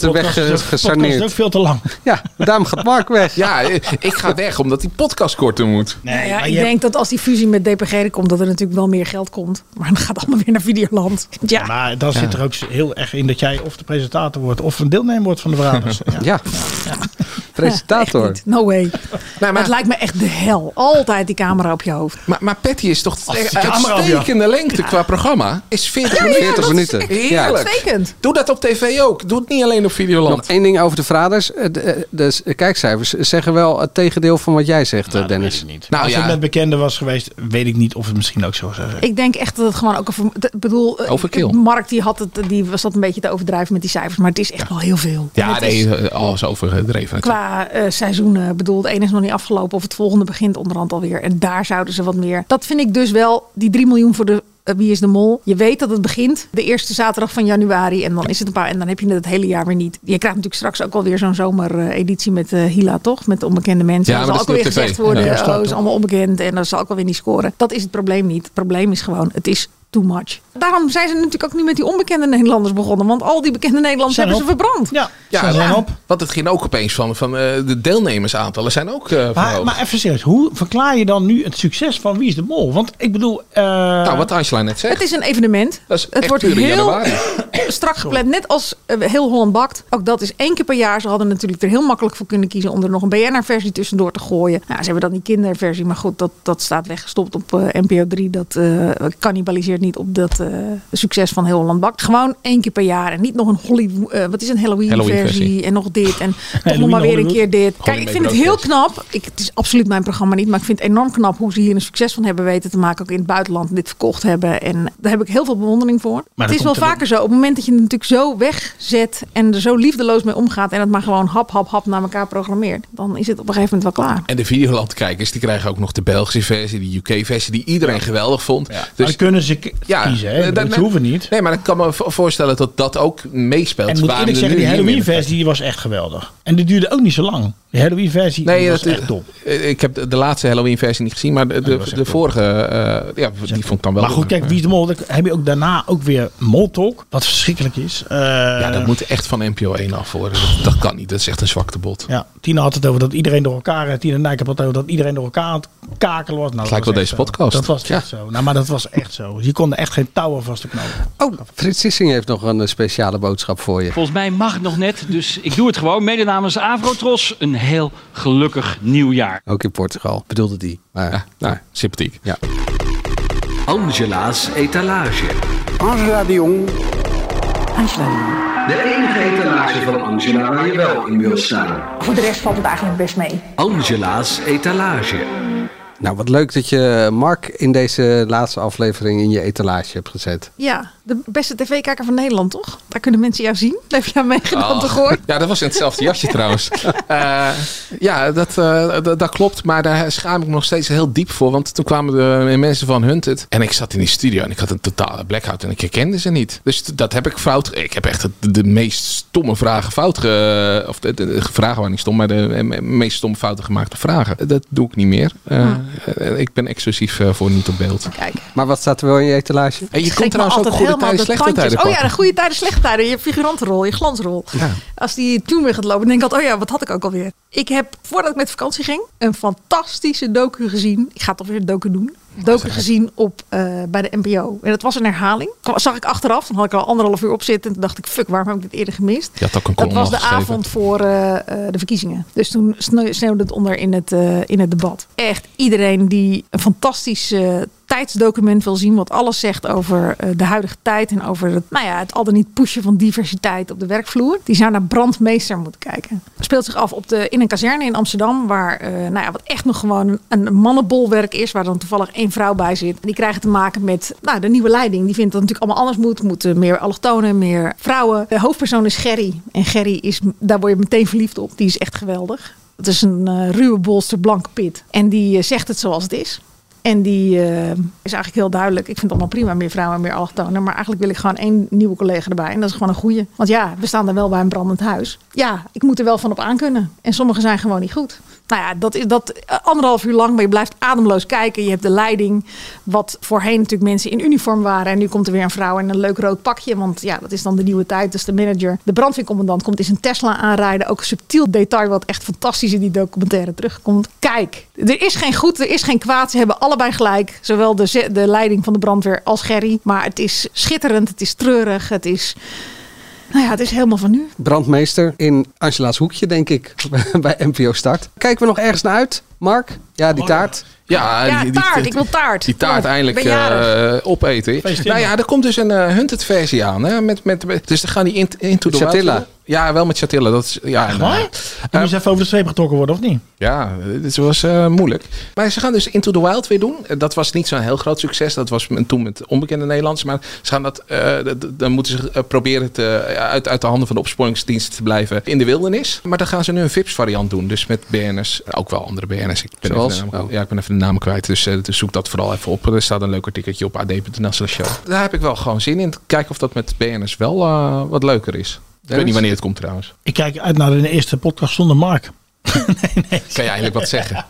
Die podcast is ook- podcast is ook veel te lang. Ja, daarom gaat Mark weg. Ja, ik ga weg omdat die podcast korter moet. Nee, Nou ja, ik je denk dat als die fusie met DPG er komt, dat er natuurlijk wel meer geld komt. Maar dan gaat het allemaal weer naar Videoland. Ja, Maar dan zit er ook heel erg in dat jij of de presentator wordt of een deelnemer wordt van de verraders. Ja. Ja, presentator. No way. Nou, maar, Het lijkt me echt de hel. Altijd die camera op je hoofd. maar, maar Patty is toch de uitstekende lengte qua programma. Is 40 Ja, ja, minuten. 40 dat is minuten. Doe dat op tv ook. Doe het niet alleen op Videoland. Nog één ding over de verraders. Eh, De, eh, de kijkcijfers zeggen wel het tegendeel van wat jij zegt, eh, Nou, dat Dennis. weet ik niet. Nou, Als ja. het met bekenden was geweest, weet ik niet of het misschien ook zo zou zijn. Ik denk echt dat het gewoon ook Ik bedoel, eh, Overkill. Mark die, had het, die was dat een beetje te overdrijven met die cijfers. Maar het is echt wel heel veel. Ja, is eh, alles overdreven. Qua eh, seizoenen, bedoel, het ene is nog niet afgelopen of het volgende begint onderhand alweer. En daar zouden ze wat meer. Dat vind ik dus wel, die 3 miljoen voor de eh, Wie is de Mol. Je weet dat het begint de eerste zaterdag van januari. En dan is het een paar. En dan heb je het het hele jaar weer niet. Je krijgt natuurlijk straks ook alweer zo'n zomereditie met eh Hila, toch? Met onbekende mensen. Ja, maar zal ook dat alweer gezegd worden. Ja, dat is oh, dat, is allemaal onbekend. En dan zal ook alweer niet scoren. Dat is het probleem niet. Het probleem is gewoon, het is too much. Daarom zijn ze natuurlijk ook nu met die onbekende Nederlanders begonnen. Want al die bekende Nederlanders Zijn hebben ze verbrand. Ja, Ja, ze zijn ja. op. Want het ging ook opeens van, van eh, de deelnemersaantallen zijn ook eh Maar, verhoogd. maar even serieus, hoe verklaar je dan nu het succes van Wie is de Mol? Want ik bedoel... eh, nou, wat Angela net zegt. Het is een evenement. dat is Het wordt heel januari. strak gepland. Net als heel Holland bakt. Ook dat is één keer per jaar. Ze hadden natuurlijk er heel makkelijk voor kunnen kiezen om er nog een BNR-versie tussendoor te gooien. Nou, ze hebben dan die kinderversie, maar goed, dat, dat staat weggestopt op eh, NPO 3. Dat eh cannibaliseert niet op dat eh, succes van heel Holland bakt. Gewoon één keer per jaar en niet nog een Hollywood, eh, wat is een Halloween-versie en nog dit en toch nog maar weer een keer dit. Kijk, ik vind het heel knap. Ik, het is absoluut mijn programma niet, maar ik vind het enorm knap hoe ze hier een succes van hebben weten te maken. Ook in het buitenland dit verkocht hebben. En daar heb ik heel veel bewondering voor. Maar het is wel er- vaker zo. Op het moment dat je het natuurlijk zo wegzet en er zo liefdeloos mee omgaat en het maar gewoon hap, hap, hap naar elkaar programmeert, dan is het op een gegeven moment wel klaar. En de Videoland-kijkers die krijgen ook nog de Belgische versie, de UK-versie, die iedereen geweldig vond. maar Dus dan kunnen ze ja, kiezen, hè? eh, Dat, dat- hoeven niet. Nee, maar ik kan me vo- voorstellen dat dat ook meespeelt. En ik moet er zeggen, die Halloween-versie die was echt geweldig. En die duurde ook niet zo lang. De Halloween-versie Nee, was echt top. eh, Ik heb de, de laatste Halloween-versie niet gezien, maar de, de, vorige, eh, ja, die vond ik dan wel. Maar goed, kijk, Wie is de Mol? Heb je ook daarna ook weer Moltalk, wat verschrikkelijk is. Eh, ja, dat moet echt van NPO 1 af worden. Dat, dat kan niet. Dat is echt een zwakte bot. Ja, Tina had het over dat iedereen door elkaar... eh, Tina Nijkamp had het over dat iedereen door elkaar aan het kakelen was. Nou, dat lijkt was wel deze zo. podcast. Dat was echt zo. Nou, maar dat was echt zo. Je kon er echt geen touwen vast te knopen. Oh, Frits Sissing heeft nog een eh, speciale boodschap voor je. Volgens mij mag het nog net, dus ik doe het gewoon. Mede namens Avrotros een heel gelukkig nieuwjaar. Ook in Portugal, bedoelde die. Maar, Ja, nou, sympathiek. Ja. Angela's etalage. Angela de Jong. Angela. De enige etalage van Angela waar je wel in wil staan. Voor de rest valt het eigenlijk best mee. Angela's etalage. Nou, wat leuk dat je Mark in deze laatste aflevering in je etalage hebt gezet. Ja, de beste tv-kijker van Nederland, toch? Daar kunnen mensen jou zien. Daar heb je aan meegedaan, Oh. toch hoor? Ja, dat was in hetzelfde jasje trouwens. Eh, ja, dat, eh, dat, dat klopt. Maar daar schaam ik me nog steeds heel diep voor. Want toen kwamen de mensen van Hunted. En ik zat in die studio en ik had een totale blackout. En ik herkende ze niet. Dus dat heb ik fout. Ik heb echt de, de meest stomme vragen fout. Ge, of de, de, de vragen waren niet stom. Maar de me- meest stomme fouten gemaakte vragen. Dat doe ik niet meer. Eh, eh, ik ben exclusief eh, voor niet op beeld. Kijk. Maar wat staat er wel in je etalage? En je me trouwens ook goede tijden, de slechte tijden Oh ja, de goede tijden, slechte tijden. Je figurantenrol, je glansrol. Ja. Als die tune weer gaat lopen, denk ik altijd, oh ja, wat had ik ook alweer? Ik heb, voordat ik met vakantie ging, een fantastische docu gezien. Ik ga toch weer een docu doen. Docu gezien op, eh, bij de NPO. En dat was een herhaling. Dat zag ik achteraf. Dan had ik al anderhalf uur op zitten. En toen dacht ik, fuck, waarom heb ik dit eerder gemist? Je had ook een Dat was de geschreven. avond voor eh, eh, de verkiezingen. Dus toen sne- sneeuwde het onder in het, in het debat. Echt iedereen die een fantastisch eh, tijdsdocument wil zien. Wat alles zegt over eh, de huidige tijd. En over het, nou ja, het al dan niet pushen van diversiteit op de werkvloer. Die zou naar Brandmeester moeten kijken. Speelt zich af op de, in een kazerne in Amsterdam. Waar, eh, nou ja, wat echt nog gewoon een, mannenbolwerk is. Waar dan toevallig één vrouw bij zit. Die krijgen te maken met nou, de nieuwe leiding. Die vindt dat het natuurlijk allemaal anders moet. Moeten meer allochtonen, meer vrouwen. De hoofdpersoon is Gerry. En Gerry is, daar word je meteen verliefd op. Die is echt geweldig. Het is een eh, ruwe bolster, blanke pit. En die zegt het zoals het is. En die eh, is eigenlijk heel duidelijk. Ik vind het allemaal prima, meer vrouwen en meer allochtonen. Maar eigenlijk wil ik gewoon één nieuwe collega erbij. En dat is gewoon een goeie. Want ja, we staan er wel bij een brandend huis. Ja, ik moet er wel van op aankunnen. En sommige zijn gewoon niet goed. Nou ja, dat is dat eh, anderhalf uur lang. Maar je blijft ademloos kijken. Je hebt de leiding. Wat voorheen natuurlijk mensen in uniform waren. En nu komt er weer een vrouw in een leuk rood pakje. Want ja, dat is dan de nieuwe tijd. Dus de manager. De brandweercommandant komt in zijn Tesla aanrijden. Ook een subtiel detail wat echt fantastisch in die documentaire terugkomt. Kijk, er is geen goed, er is geen kwaad. Ze hebben allebei gelijk. Zowel de, de leiding van de brandweer als Gerry. Maar het is schitterend. Het is treurig. Het is... Nou ja, het is helemaal van nu. Brandmeester in Angela's hoekje, denk ik, bij NPO Start. Kijken we nog ergens naar uit, Mark? Ja, die taart. Ja, Ja, die, die- taart. Ik wil taart. Die taart Oh, eindelijk eh, opeten. Nou ja, er komt dus een eh, Hunted versie aan. Hè? Met, met, met- dus dan gaan die in, Into the. Wild. Ja, wel met Chatilla. Dat is, ja, Echt waar? Moest even over de streep getrokken worden, of niet? Ja, dit was eh, moeilijk. Maar ze gaan dus Into the Wild weer doen. Dat was niet zo'n heel groot succes. Dat was toen met onbekende Nederlands. Maar ze gaan dat, eh, dan moeten ze eh, proberen te, uit, uit de handen van de opsporingsdiensten te blijven in de wildernis. Maar dan gaan ze nu een VIPS variant doen. Dus met BN'ers. Ook wel andere BN'ers. Ik ben, even Zoals? de, naam, Oh. ja, ik ben even de naam kwijt. Dus, eh, dus zoek dat vooral even op. Er staat een leuk artikeltje op ad.nl show. Daar heb ik wel gewoon zin in. Kijken of dat met BN'ers wel eh, wat leuker is. Ik weet niet wanneer het komt trouwens. Ik kijk uit naar de eerste podcast zonder Mark. Kan je eigenlijk wat zeggen?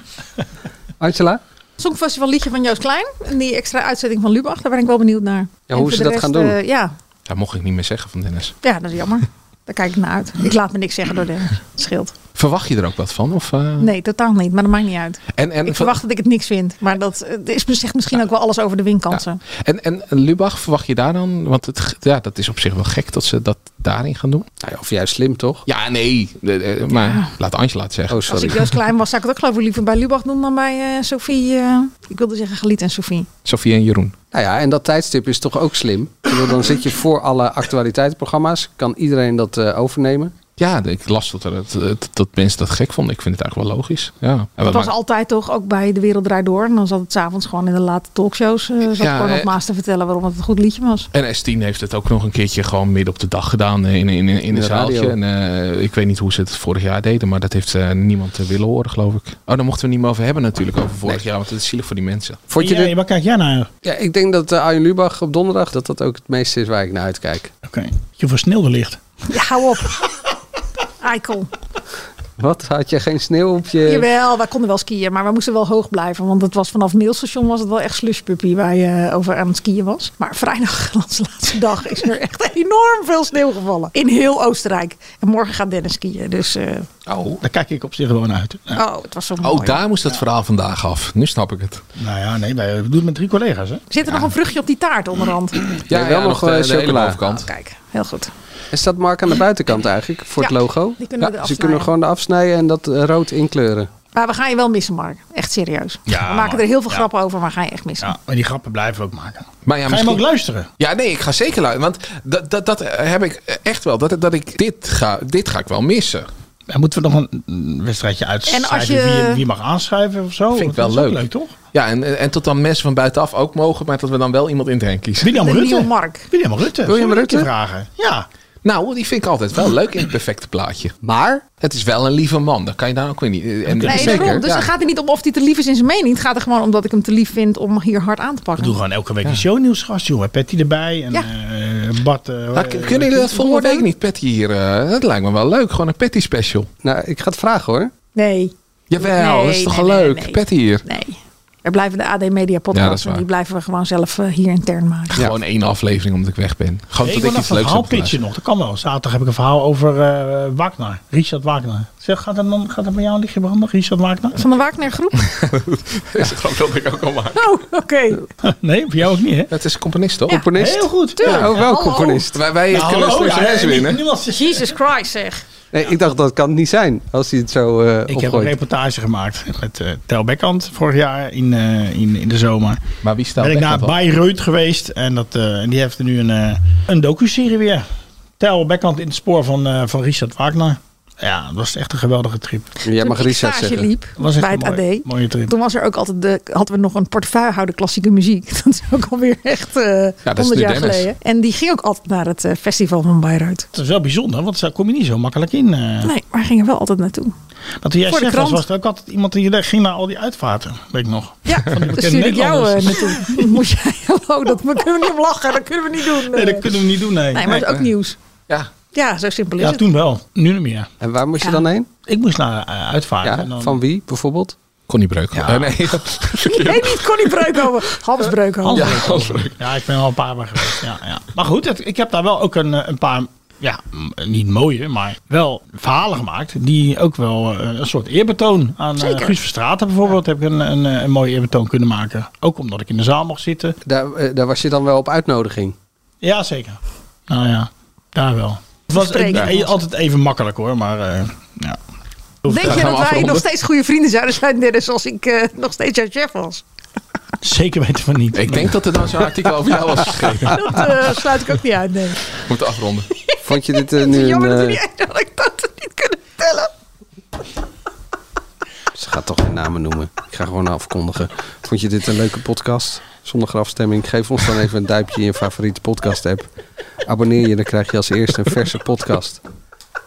Angela? Songfestival liedje van Joost Klein. En die extra uitzetting van Lubach. Daar ben ik wel benieuwd naar. Ja, En hoe ze dat rest, gaan doen. eh, ja. Dat mocht ik niet meer zeggen van Dennis. ja, dat is jammer. Daar kijk ik naar uit. Ik laat me niks zeggen door. Het scheelt. Verwacht je er ook wat van? Of, eh? Nee, totaal niet. Maar dat maakt niet uit. En, en, ik verwacht dat ik het niks vind. Maar dat is, zegt misschien ook wel alles over de winkansen. En, en Lubach, verwacht je daar dan? Want het, ja, dat is op zich wel gek dat ze dat daarin gaan doen. Nou ja, of juist slim, toch? Ja, nee. Maar laat Angela het zeggen. Oh, Als ik Joost Klein was, zou ik het ook geloof ik liever bij Lubach doen dan bij eh, Sophie. eh, ik wilde zeggen Galiet en Sophie. Sofie en Jeroen. Nou ja, en dat tijdstip is toch ook slim. Dan zit je voor alle actualiteitenprogramma's. Kan iedereen dat eh, overnemen? Ja, ik las dat, er, het- het- dat mensen dat gek vonden. Ik vind het eigenlijk wel logisch. Ja. Dat wat was altijd toch ook bij De Wereld Draait Door. En dan zat het s'avonds gewoon in de late talkshows. eh zat Ja, gewoon op eh, Maas te vertellen waarom het een goed liedje was. En S10 heeft het ook nog een keertje gewoon midden op de dag gedaan eh, in, in, in, in de een zaaltje. radio. En, eh, ik weet niet hoe ze het vorig jaar deden, maar dat heeft eh, niemand willen horen, geloof ik. Oh, daar mochten we niet meer over hebben natuurlijk, over vorig jaar, want het is zielig voor die mensen. Vond je Ja, dit- Waar kijk jij naar? Ja, ik denk dat uh, Arjen Lubach op donderdag dat dat ook het meeste is waar ik naar uitkijk. Oké. Je versneelde licht. Ja, hou op. Eikel. Wat? Had je geen sneeuw op je... Jawel, wij konden wel skiën, maar we moesten wel hoog blijven. Want het was vanaf het mailstation was het wel echt slushpuppy waar je over aan het skiën was. Maar vrijdag, onze laatste dag, is er echt enorm veel sneeuw gevallen. In heel Oostenrijk. En morgen gaat Dennis skiën. Dus eh, Oh. Daar kijk ik op zich wel naar uit. Ja. oh, het was zo mooi. Oh, daar moest het verhaal vandaag af. Nu snap ik het. Nou ja, nee, wij doen het met drie collega's. Hè? Zit er nog een vruchtje op die taart onderhand? Ja, wel nog, de, eh, de hele chocola. bovenkant. Kijk, heel goed. En staat Mark aan de buitenkant eigenlijk voor het logo? die kunnen we ja, ze kunnen gewoon afsnijden en dat eh, rood inkleuren. Maar we gaan je wel missen, Mark. Echt serieus. Ja, we maken er heel veel ja. grappen over, maar ga je echt missen. Ja, maar die grappen blijven we ook maken. Maar ja, Ga je hem ook luisteren? Ja, nee, ik ga zeker luisteren. Want dat, dat, dat heb ik echt wel. Dat, dat ik dit ga, dit ga ik wel missen. En moeten we nog een- wedstrijdje uitschrijven En als je- wie, wie mag aanschrijven of zo? Vind ik Dat wel is ook leuk. toch? Ja, en, en tot dan mensen van buitenaf ook mogen, maar dat we dan wel iemand in het heen kiezen. William Rutte. nieuwe Mark. William Rutte. William we Rutte? vragen? Ja. Nou, die vind ik altijd wel leuk in het perfecte plaatje. Maar? Het is wel een lieve man, dat kan je daar ook weer niet. En Nee, daarom. Dus ja. het gaat er niet om of hij te lief is in zijn mening. Het gaat er gewoon om dat ik hem te lief vind om hier hard aan te We pakken. doen gewoon elke week een shownieuwsgast, jongen. Patty erbij en Ja. Bart. k- kunnen jullie dat volgende week niet, Patty hier? eh, dat lijkt me wel leuk, gewoon een Patty special. Nou, ik ga het vragen hoor. Nee. Jawel, Nee, dat is toch nee, wel nee, leuk? nee. Patty hier. Nee. Er blijven de AD Media Ja, podcasts en waar. die blijven we gewoon zelf eh, hier intern maken. Gewoon één aflevering omdat ik weg ben. Gewoon ik tot wil ik iets een leuks verhaal pitchen nog. Dat kan wel. Zaterdag heb ik een verhaal over eh Wagner. Richard Wagner. Zeg, gaat dat, dan, gaat dat bij jou een lichtje branden? Richard Wagner? Van de Wagner groep? is het gewoon dat ik ook al maak. Oh, oké. nee, voor jou ook niet, hè? Het is een componist, toch? Componist? Heel goed. Tuurlijk. Oh, wel componist. Wij, wij Nou, kunnen hallo, straks ja, winnen. Jesus Christ zeg. Nee, ik dacht dat kan het niet zijn als hij het zo eh Ik heb een reportage gemaakt met eh Tel Bekkant vorig jaar in, eh, in, in de zomer. Maar wie staat ben ik naar? Bayreuth geweest en, dat, eh, en die heeft nu een, eh een docu-serie weer. Tel Bekkant in het spoor van, eh, van Richard Wagner. Ja, dat was echt een geweldige trip. Jij mag Toen ik Richard stage zeggen. liep Was echt bij het mooie- AD. mooie trip. Toen was er ook altijd de, hadden we nog een portefeuillehouder klassieke muziek. Dat is ook alweer echt eh dat is 100 nu jaar Dennis. geleden. En die ging ook altijd naar het eh, festival van Bayreuth. Dat is wel bijzonder, want daar kom je niet zo makkelijk in. eh. Nee, maar hij ging er wel altijd naartoe. Want toen jij chef was, er ook altijd iemand die ging naar al die uitvaarten. Weet ik nog. Ja, die daar bekende stuurde ik jou Nederlanders. naartoe. Dan Moest jij, hallo, dat kunnen we niet om lachen. Dat kunnen we niet doen. Nee, dat kunnen we niet doen, nee. Nee, maar het is ook nieuws. Ja. Ja, zo simpel is Ja, het. toen wel. Nu niet meer. En waar moest je dan heen? Ik moest naar uitvaarten. Ja, en dan- van wie bijvoorbeeld? Connie Breuk. Ja. Nee, Nee, niet Connie Breukhoven. Hans Breukhoven. Ja, Breuk. Ja, ik ben al een paar jaar geweest. Ja, ja. Maar goed, het- ik heb daar wel ook een, eh, een paar, ja, m- niet mooie, maar wel verhalen gemaakt. Die ook wel eh, een soort eerbetoon aan eh, Zeker. Guus bijvoorbeeld. Heb ik een, een, eh, een mooi eerbetoon kunnen maken. Ook omdat ik in de zaal mocht zitten. Daar, eh, daar was je dan wel op uitnodiging. Ja, zeker. Nou ja, daar wel. Het was altijd even makkelijk hoor, maar eh, ja. Denk je dat wij afronden? nog steeds goede vrienden zouden zijn, net als ik eh, nog steeds jouw chef was? Zeker weten we niet. Ik denk dat er dan zo'n artikel over jou was geschreven. Dat eh, sluit ik ook niet uit, nee. We moeten afronden. Vond je dit nu Jammer een... dat we eh, die anekdote niet kunnen vertellen. Ze gaat toch geen namen noemen. Ik ga gewoon afkondigen. Vond je dit een leuke podcast? Zonder grafstemming. Geef ons dan even een duimpje in je favoriete podcast app. Abonneer je, dan krijg je als eerste een verse podcast.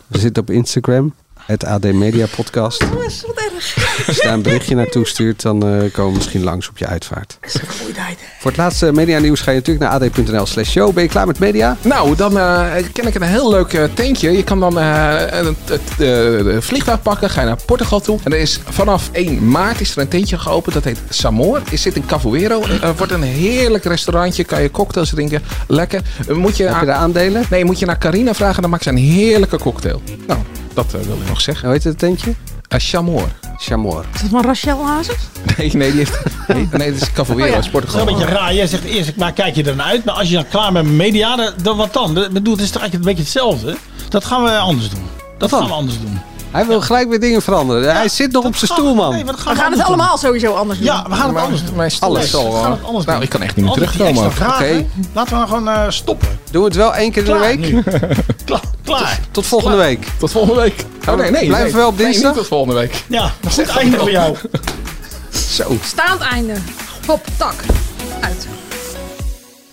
We zitten op Instagram. Het AD Media Podcast. Jongens, wat erg. Als je daar een berichtje naartoe stuurt, dan eh, komen we misschien langs op je uitvaart. Dat is een goeieheid. Voor het laatste media nieuws ga je natuurlijk naar ad.nl slash show. Ben je klaar met media? Nou, dan eh, ken ik een heel leuk eh, tentje. Je kan dan eh, het, het eh, vliegtuig pakken, ga je naar Portugal toe. En er is vanaf 1 maart is er een tentje geopend, dat heet Samor. Het zit in Cavoeiro. Er wordt een heerlijk restaurantje, kan je cocktails drinken. Lekker. Moet je, Heb je daar aandelen? Nee, moet je naar Carina vragen, dan maakt ze een heerlijke cocktail. Nou, dat eh, wil ik nog zeggen. Hoe heet het tentje? Uh, Chamor. Chamor. Is dat van Rachel Hazes? Nee, nee, die heeft, nee, nee, dit is Cavoeiro, Oh ja. Het is een beetje raar. Jij zegt eerst, waar kijk je er naar uit? Maar als je dan klaar bent met media, dan, dan wat dan? Ik bedoel, het is toch eigenlijk een beetje hetzelfde? Dat gaan we anders doen. Dat gaan we anders doen. Hij wil gelijk weer dingen veranderen. Hij zit nog op zijn stoel, man. Nee, maar dat We gaan het allemaal sowieso anders doen. Ja, we gaan het anders doen. Mijn stoel Alles. is al... We gaan eh, het anders nou, doen. ik kan echt niet meer terugkomen. Oké. Laten we dan gewoon eh, stoppen. Doen we het wel één keer in de week? nu. Klaar. Klaar. Tot volgende week. Tot volgende week. Oh, nee, nee. Blijven nee. we wel op Nee, dinsdag? niet tot volgende week. Ja, een goed einde voor jou. Zo. Staand einde. Hop, tak. Uit.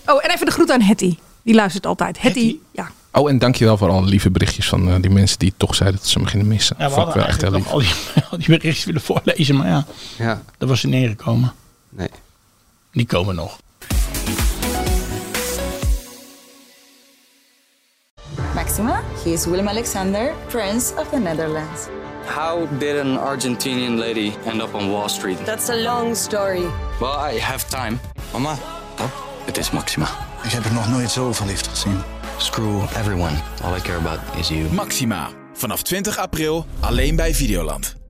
Oh, en even de groet aan Hetty. Die luistert altijd. Hetty. Ja. Oh, en dankjewel voor alle lieve berichtjes van eh, die mensen die toch zeiden dat ze me gingen missen. Ja, we Vond ik hadden wel echt heel lief. al die, al die berichtjes willen voorlezen, maar ja, Ja, daar was ze neergekomen. nee. Die komen nog. Maxima, he is Willem Alexander, Prince of the Netherlands. How did an Argentinian lady end up on Wall Street? That's a long story. Well, I have time. Mama, het is Maxima. Ik heb er nog nooit zo verliefd gezien. Screw everyone. All I care about is you. Maxima. Vanaf 20 april alleen bij Videoland.